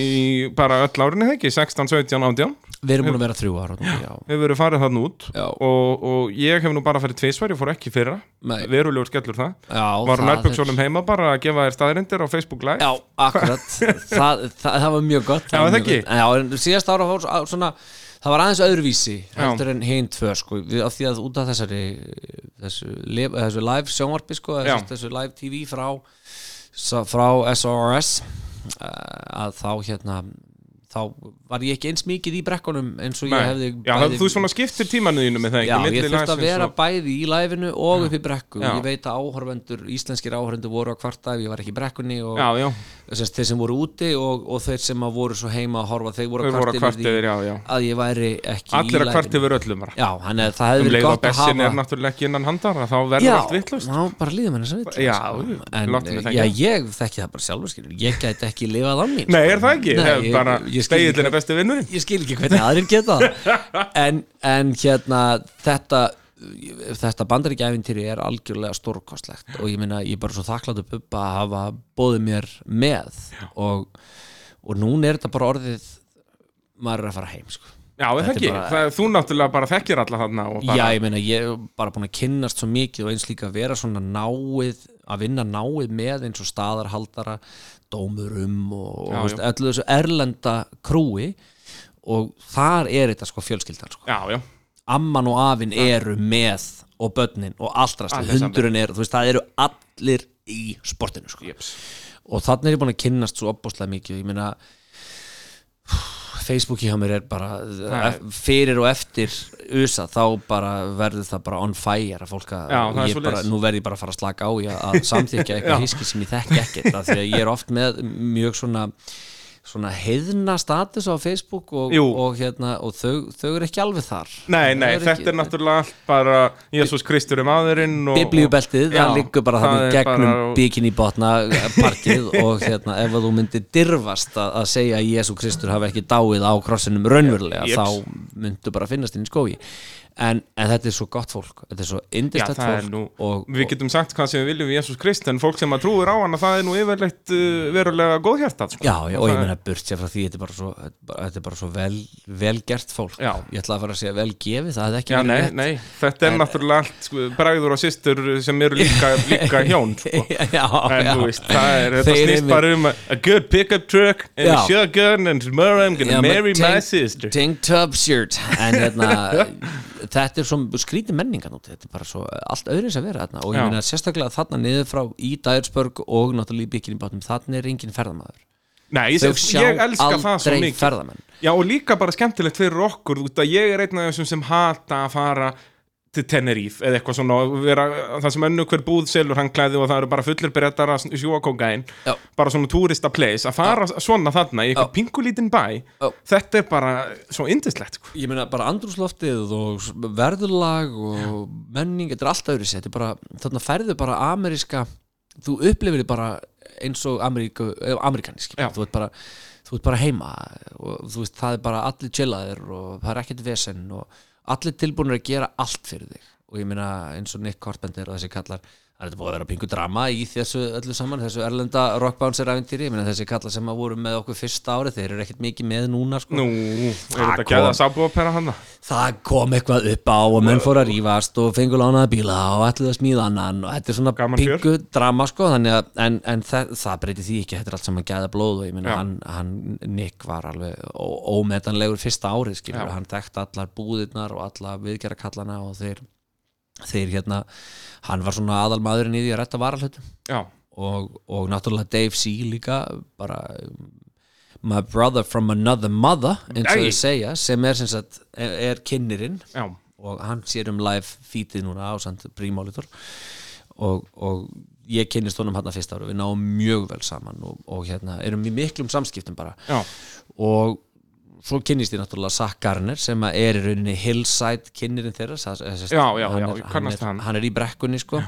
bara öll árinni ekki, 16, 17, 18 við erum búin að vera þrjú ára Hefur verið farið þarna út. Og, og ég hef nú bara farið tvisvar, ég fór ekki fyrra. Verulegur skellur það. Já Var það nærböksunum heima bara að gefa þér staðrindir á Facebook Live. Já, akkurat. *laughs* Það, það, það var mjög gott. Já, það ekki? Já, síðast ára fór svona Það var aðeins öðruvísi Já. heldur en hinn tvö sko, við, af því að út af þessari þessu, lif- þessu live sjónvarpi sko, Já. þessu, þessu live TV frá frá SRS uh, að þá hérna þá var ég ekki eins mikið í brekkunum eins og ég Nei. hefði Já, bæði- þú svona skiptir tímanuðinu með það Já, ekki, ég milli þurfti að vera og- bæði í læfinu og upp í brekku Já. ég veit að áhorfendur, íslenskir áhorfendur voru að kvarta ef ég var ekki í brekkunni og Já, já, Sest, þeir sem voru úti og, og þeir sem voru svo heima að horfa, þeir voru að kvart yfir, já, já. að ég væri ekki Allir í að kvart yfir öllum Já, hann er, það hefði Um verið leið og gott að bessin hafa er náttúrulega ekki innan handar þá verður Já, allt vittlust ná, bara líðum henni sem vill Já, já, ég þekki það bara sjálfur ég gæti ekki lifað á mín Nei, sko. er það ekki? Bara speillin er besti vinnurinn ég skil ekki hvernig aðrir geta *laughs* en hérna þetta þetta bandaríkjæfintýri er algjörlega stórkostlegt og ég meina ég er bara svo þakklátt upp upp að hafa bóðið mér með og, og núna er þetta bara orðið maður er að fara heim sko. Já, Þetta er ekki? bara- Það, þú náttúrulega bara þekkir alla þarna og bara, Já, ég meina ég er bara búin að kynnast svo mikið og eins líka að vera svona náið að vinna náið með eins og staðarhaldara dómurum og, og Já, veist, öllu þessu erlenda krúi og þar er þetta sko fjölskyldan sko. já, já, amman og afinn eru með og börnin og allt rast Allir saman. hundurinn er, þú veist, það eru allir í sportinu sko. jeps og þannig er ég búin að kynnast svo opbúslega mikið ég meina Facebooki hjá mér er bara er- fyrir og eftir USA þá bara verður það bara on fire að fólk að Já, ég bara, nú verð ég bara að fara að slaka á í að- *laughs* samþykja eitthvað Já. hiski sem ég þekki ekkert af því að ég er oft með mjög svona svona heiðna status á Facebook og, og, hérna, og þau, þau eru ekki alveg þar. Nei, nei, eru þetta ekki- er náttúrulega allt bara Jésús Kristur er maðurinn Já, það liggur bara þannig er gegnum bara- bikini botna parkið *laughs* og hérna, ef þú myndir dirfast að, að segja að Jésu Kristur hafi ekki dáið á krossinum raunverulega Jeps. þá myndu bara finnast inn í skógi en, en þetta er svo gott fólk þetta er svo er fólk nú, og, við getum sagt hvað sem við viljum við Jésús Krist en fólk sem að trúir á hana það er nú yfirleitt uh, verulega góðhjartað sko. Já, já, og það ég er- meina burt sér frá því þetta er bara svo, þetta er bara- er svo vel, vel gert fólk Já. ég ætla að fara að segja vel gefið, það hefði ekki Já, verið nei, rétt. nei, þetta er En- náttúrulega allt sko, bræður og systur sem eru líka, *laughs* líka hjón sko. já, En þú veist, það er, þetta snýst bara um a, good pickup truck and a shotgun and tomorrow I'm gonna marry my sister Tank top shirt En hérna, *laughs* þetta er svo skrítið menningan út Þetta er bara svo allt öðris að vera þarna. Og ég meina sérstaklega þarna niður frá í Dærsbörg og náttúrulega í bygginni bátnum Þannig er engin ég, Þau sjá ég elska það svo aldrei mikið. ferðamenn. Já, og líka bara skemmtilegt fyrir okkur út að ég er einn af þessum sem hata að fara til Tenerife eða eitthvað svona vera, það sem önnu hver búð selur hann klæði og það eru bara fullir brettar að sjúa Já. bara svona turista place að fara svona þarna í eitthvað Já. pingulítinn bæ Já. þetta er bara svo indislegt sko. Ég meina bara andrúsloftið og verðurlag og menning, þetta er allt öðru bara, þarna færðu bara ameríska Þú upplifir bara eins og ameríku, eh, ameríkanísk Já. Þú ert bara þú ert bara heima og þú veist, það er bara allir chillaðir og það er ekkert vesen og allir tilbúinir að gera allt fyrir þig. Og ég meina eins og Nick Carpenter og þessi kallar það er búið að vera pingu drama í þessu öllu saman þessu erlenda rockbouncer æfintýri ég meina þessi kallar sem að voru með okkur fyrsta árið þeir eru ekkert mikið með núna sko. Nú, er Það þetta kom. gæða sábúapera hann það kom eitthvað upp á og menn fór að rífast og fengur lánaða bíla og ætluðu að smíða annan og þetta er svona pingu drama sko þannig að en, en það, það breyti því ekki þetta er allt saman gæða blóð og ég meina hann, hann Nick var alveg ómetanlegur fyrsta árið skilur, hann þekkt allar búðirnar og alla viðgerra kallana og þeir, þeir hérna hann var svona aðalmaðurinn í því að retta varalhutum Já, og, og náttúrulega Dave C líka bara um, my brother from another mother eins og þau segja sem er sagt er, er kynnirinn. Já, og hann sér um live feedið núna á samt Prímólitor og, og ég kynnist honum hann að fyrsta ári við náum mjög vel saman og, og hérna erum í miklum samskiptum bara. Já, og svo kynnist ég náttúrulega Zach Garner sem er í rauninni hillside kynnirinn þeirra það, Já, já, hann, já, er, ég hann, er, hann. er í brekkunni sko.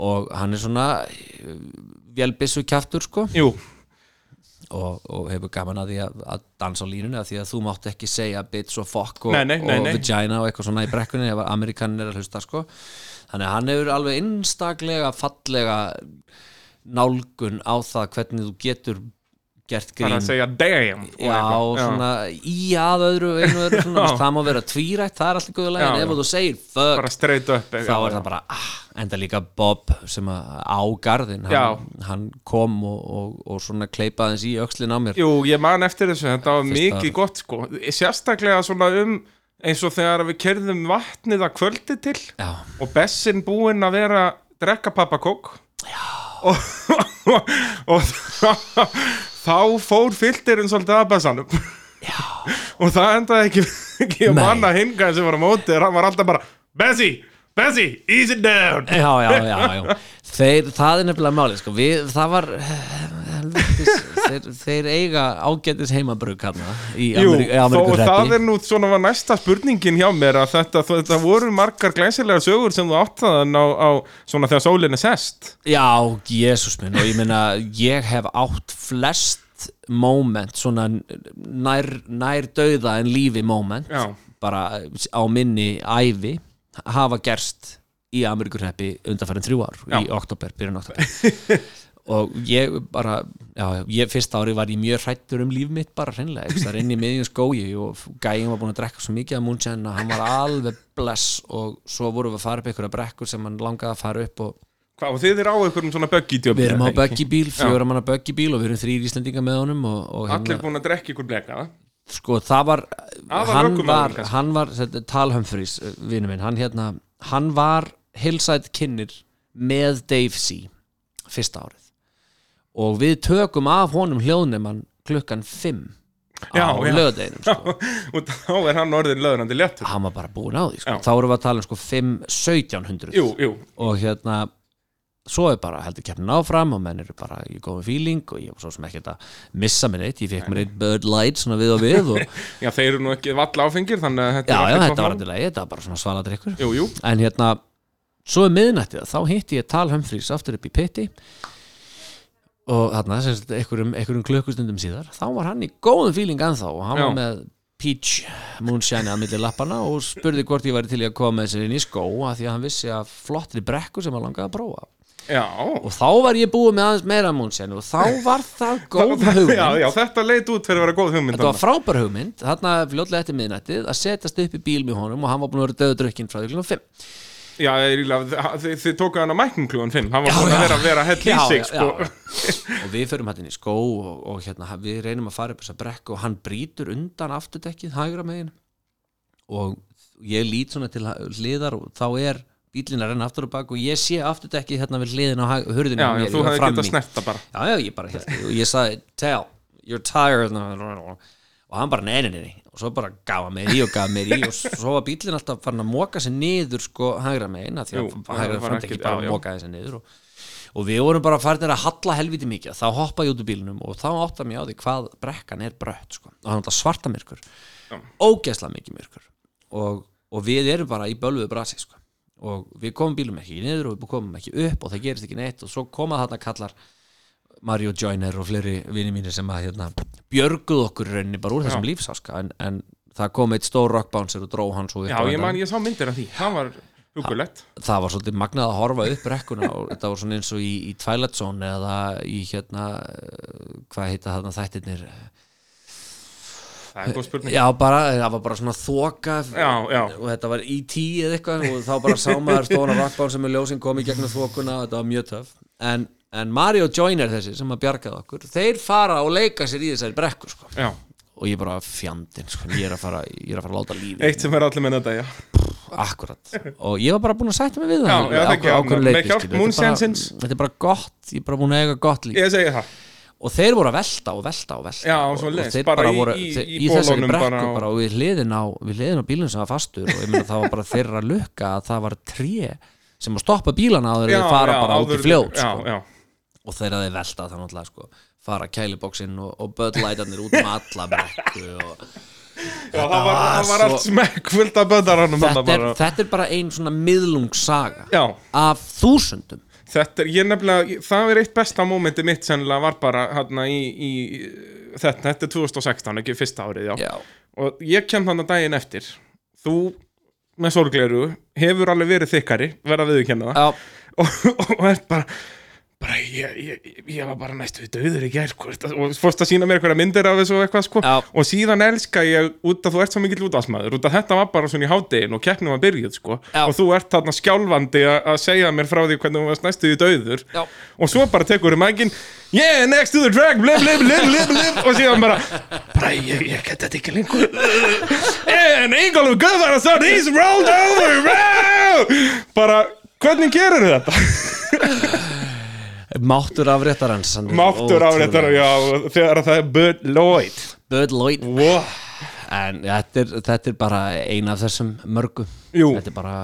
Og hann er svona eh, vélbissu kjaftur sko. Jú. Og, og hefur gaman að því að, að dansa á línunni að því að þú mátt ekki segja bitch og fuck og, Nei, nei, nei, og vagina og eitthvað svona í brekkunni ef amerikanin er að hlusta sko. Þannig að hann hefur alveg einstaklega fallega nálgun á það hvernig þú getur gert bara grín. að segja damn og Já, svona í að öðru einu öðru svona, *laughs* það má vera tvírætt, það er alltaf góðulega en ef þú segir fuck bara straight up þá er það bara, ah, enda líka Bob sem að á garðin hann, hann kom og, og, og svona kleipaði hans í öxlin á mér. Jú, ég man eftir þessu, þetta var Fyrsta mikið gott sko. Sérstaklega svona um eins og þegar við kerðum vatnið að kvöldi til Já, og Bessin búinn að vera drekka pappakók. *laughs* Og, og, og þá, þá fór filterinn svolítið að Bessanum *laughs* og það endaði ekki, *laughs* ekki um Nei. manna hingaðin sem var á móti hann var alltaf bara Bessi, Bessi, ease it down já, já, já, já. Þeir, það er nefnilega málið sko. við, það var helvitis, þeir, þeir eiga ágætis heimabrug hann í Ameríku, og það er nú svona var næsta spurningin hjá mér að þetta, þetta voru margar glæsilegar sögur sem þú átt þaðan á, á svona þegar sólinn er sest Já, jésús minn og ég meina, ég hef átt flest moment svona nær, nær dauða en lífi moment Já. bara á minni ævi hafa gerst í Ameríkurheppi undanfærin þrjú ár í Já. oktober, byrjun oktober *laughs* og ég bara já, ég, fyrsta ári var ég mjög hrættur um líf mitt bara hreinlega, það er inn í miðjum skói og gæinn var búin að drekka svo mikið af múnsjenn að hann var alveg bless og svo vorum við að fara upp einhverja brekkur sem hann langaði að fara upp og Hvað, og þið er á einhverjum svona buggy-djöfn Við erum á böggibíl, fjóra manna böggibíl og við erum þrýr Íslandinga með honum og, og Allir búin að drekka ykkur bleka sko það var Aðal hann var, hann var þetta, Tal Humphreys, vinnu minn hann, hérna, hann var hillside kynir með Dave C fyrsta árið og við tökum af honum hljóðnemann klukkan 5 Já, á já. lögadeginum sko. *laughs* og þá er hann orðin löðrandi léttur. Hann var bara búin á því sko. Þá erum við að tala um sko 5, 1700 Jú, jú, og hérna svo er bara heldur keppnin áfram og menn eru bara í góðum fíling og ég var svo sem ekkert að missa mér neitt, ég fekk mér eitt Bird Light svona við og við og *laughs* já þeir eru nú ekki valla áfengir þannig að þetta já, er já, var endilega, þetta var bara svona svaladrykkur. En hérna, svo er miðnættið þá hitti ég Tal Humphreys aftur upp í pitti og þarna sem sagt, einhverjum, einhverjum klukkustundum síðar þá var hann í góðum fíling ennþá og hann Já. var með Peach Moonshine að milli lappana og spurði hvort ég væri til í að koma með sér inn í skó að því að hann vissi að flottri brekku sem hann langaði að prófa. Já. Og þá var ég búið með aðeins meira Moonshine og þá var það *laughs* góð hugmynd Já, já, þetta leit út fyrir að vera góð hugmynd Þetta var þarna. frábær hugmynd, þarna fljótlega eftir miðnættið að setjast upp í bíl með honum og hann var búin að vera döðu drukkinn frá því klukkan 5 Já, þið, þið tóku hann á mæknum klugan fimm. Hann var búin að vera að vera hell í sig sko. og við förum hættin í skó og, og hérna, við reynum að fara upp þessa brekku og hann brýtur undan afturdekkið hægra megin. Og ég lít svona til hliðar og þá er bílinn að renna aftur og bak og ég sé afturdekkið hérna við hliðin á hurðinni Já, já, þú fram getað snerta bara. Já, já, ég bara hérna og ég sagði, tell, you're tired. og hann bara, nei, nei, nei, nei og svo bara gaf hann mér í og gaf mér í og svo var bílinn alltaf farin að móka sig niður sko hægra megin að því að hægra front ekki- bara já. mókaði sig niður og, og við vorum bara farin að halla helviti mikið þá hoppa ég út úr bílnum og þá átta mér á því hvað brekkan er brött sko. og það er alltaf svarta myrkur Já. ógeðslega mikið myrkur og, og við erum bara í bölvuðu brasi sko. og við komum bílum ekki niður og við komum ekki upp og það gerist ekki neitt og svo koma þarna kallar Mario Joyner og fleiri vini mínir sem að hérna, björguð okkur í rauninni bara úr þessum lífsáska en, en það kom eitt stór rockbouncer og dró svo upp Já, ég endanum. man, ég sá myndir af því Það var hugulegt það var svolítið magnað að horfa upp rekkuna og þetta var svona eins og í, í Twilight Zone eða í hérna hvað heita þarna þættirnir Það er já bara, það var bara svona þoka Já, já. og þetta var E.T. eða eitthvað og þá bara sá maður stóna rockbán sem er ljósinn kom í gegnum þokuna og þetta var mjög töf en, en Mario Joyner þessi sem að bjargaði okkur þeir fara og leika sér í þessari brekku sko. Já, og ég bara fjandinn sko. ég er ég er að fara að láta lífi eitt sem er allir með þetta, já. Akkurat. Og ég var bara búin að sætta mig við Já, það já, það ekki, hjálp skilur. Þetta er bara- er gott, ég er bara búin að eiga gott líf. Ég segi það. Og þeir voru að velta og velta og velta. Já, og, svo leiðis, þeir bara bara í- voru í- þeir, í í þessari brekku bara bara, og- og við hliðin á á bílun sem var fastur og ég meina það var bara þeirra lukka að það var tré sem að stoppa bílana áður en Já, þeir fara bara út í Já, sko. Og þeirra þeir velta þá náttúrulega sko fara kælibóksinn og, og böðlætarnir út um alla brekku og Já, það var, var var allt smekk fullt af böndaranum þetta, þetta er bara ein svona miðlungssaga Já, af þúsundum. Þetta er, ég nefnilega, það er eitt besta mómenti mitt sennilega var bara hérna í, í þetta, þetta er 2016, ekki fyrsta árið, já. já, Og ég kem þannig daginn eftir, þú með sorgleiru hefur alveg verið þykkari, verða viðurkenna það, já, og, og er bara, bara, ég, ég, ég var bara næstu döður í gær, sko, og fórst að sína mér eitthvað myndir af þessu og eitthvað, sko, Já. og síðan elska ég út að þú ert svo mikill útásmaður, út að þetta var bara svona í hádegin og keppnum var byrjuð, sko, Já. og þú ert þarna skjálfandi að að segja mér frá því hvernig þú varst næstu döður, já og svo bara tekur þér mækin yeah, next to the track, blib, blib, blib, blib, blib og síðan bara, bara ég, ég get þetta ekki lengur and Ingolf Guðvarsson, he's rolled over wow! bara, hvernig gerir þetta? Máttur afréttarans Máttur ótrúlegur. já, þegar það er Bud Lloyd Bud Lloyd wow. En þetta er, þetta er bara ein af þessum mörgu Jú. Þetta er bara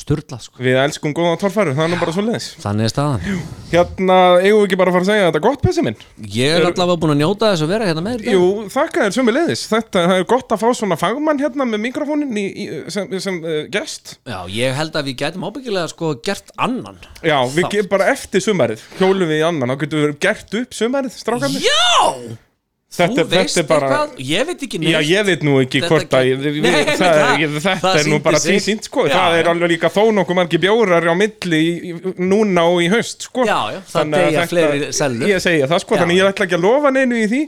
styrlað sko. Við elskum góða torfæru, það er nú bara svo leiðis Þannig er staðan Hérna, eigum við ekki bara að fara að segja þetta gott, Bessi minn? Ég er allavega búin að njóta þess að vera hérna með þér í dag. Jú, þakka þér sömu leiðis Þetta, það er gott að fá svona fagmann hérna með mikrofónin í, í, sem, sem uh, gest Já, ég held að við gætum ábyggilega sko gert annan Já, við Þátt. gerum bara eftir sumarið Hjólum við í annan, þá getum við gert upp sumarið, strákarnir Já! Þetta, þetta er bara eitthvað, ég veit ekki neitt. Já, ég veit nú ekki Þetta hvort að ég, Nei, það, það- ég, þetta það er nú bara sig. tvísýnt sko, Já, það er já. alveg líka þó nokkuð margir bjórar á milli í, núna og í haust sko. Já, já, það þetta- fleiri sellur. Ég segi það sko, þannig ég ætla ekki að lofa neinu í því.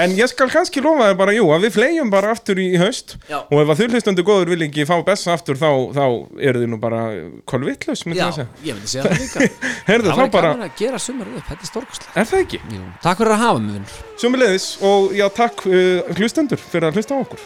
En ég skal kannski lofa þér bara, jú, að við flegjum bara aftur í Já. og ef að þurrlistandu góður vil ekki fá besta aftur þá, þá eru þið nú bara kolvittlaus, myndi Já, ég að segja segja það líka. *laughs* Það var gaman að gera sumarið upp, þetta er stórkostlega Sumulegis og já, takk uh, hlustendur fyrir að hlusta á okkur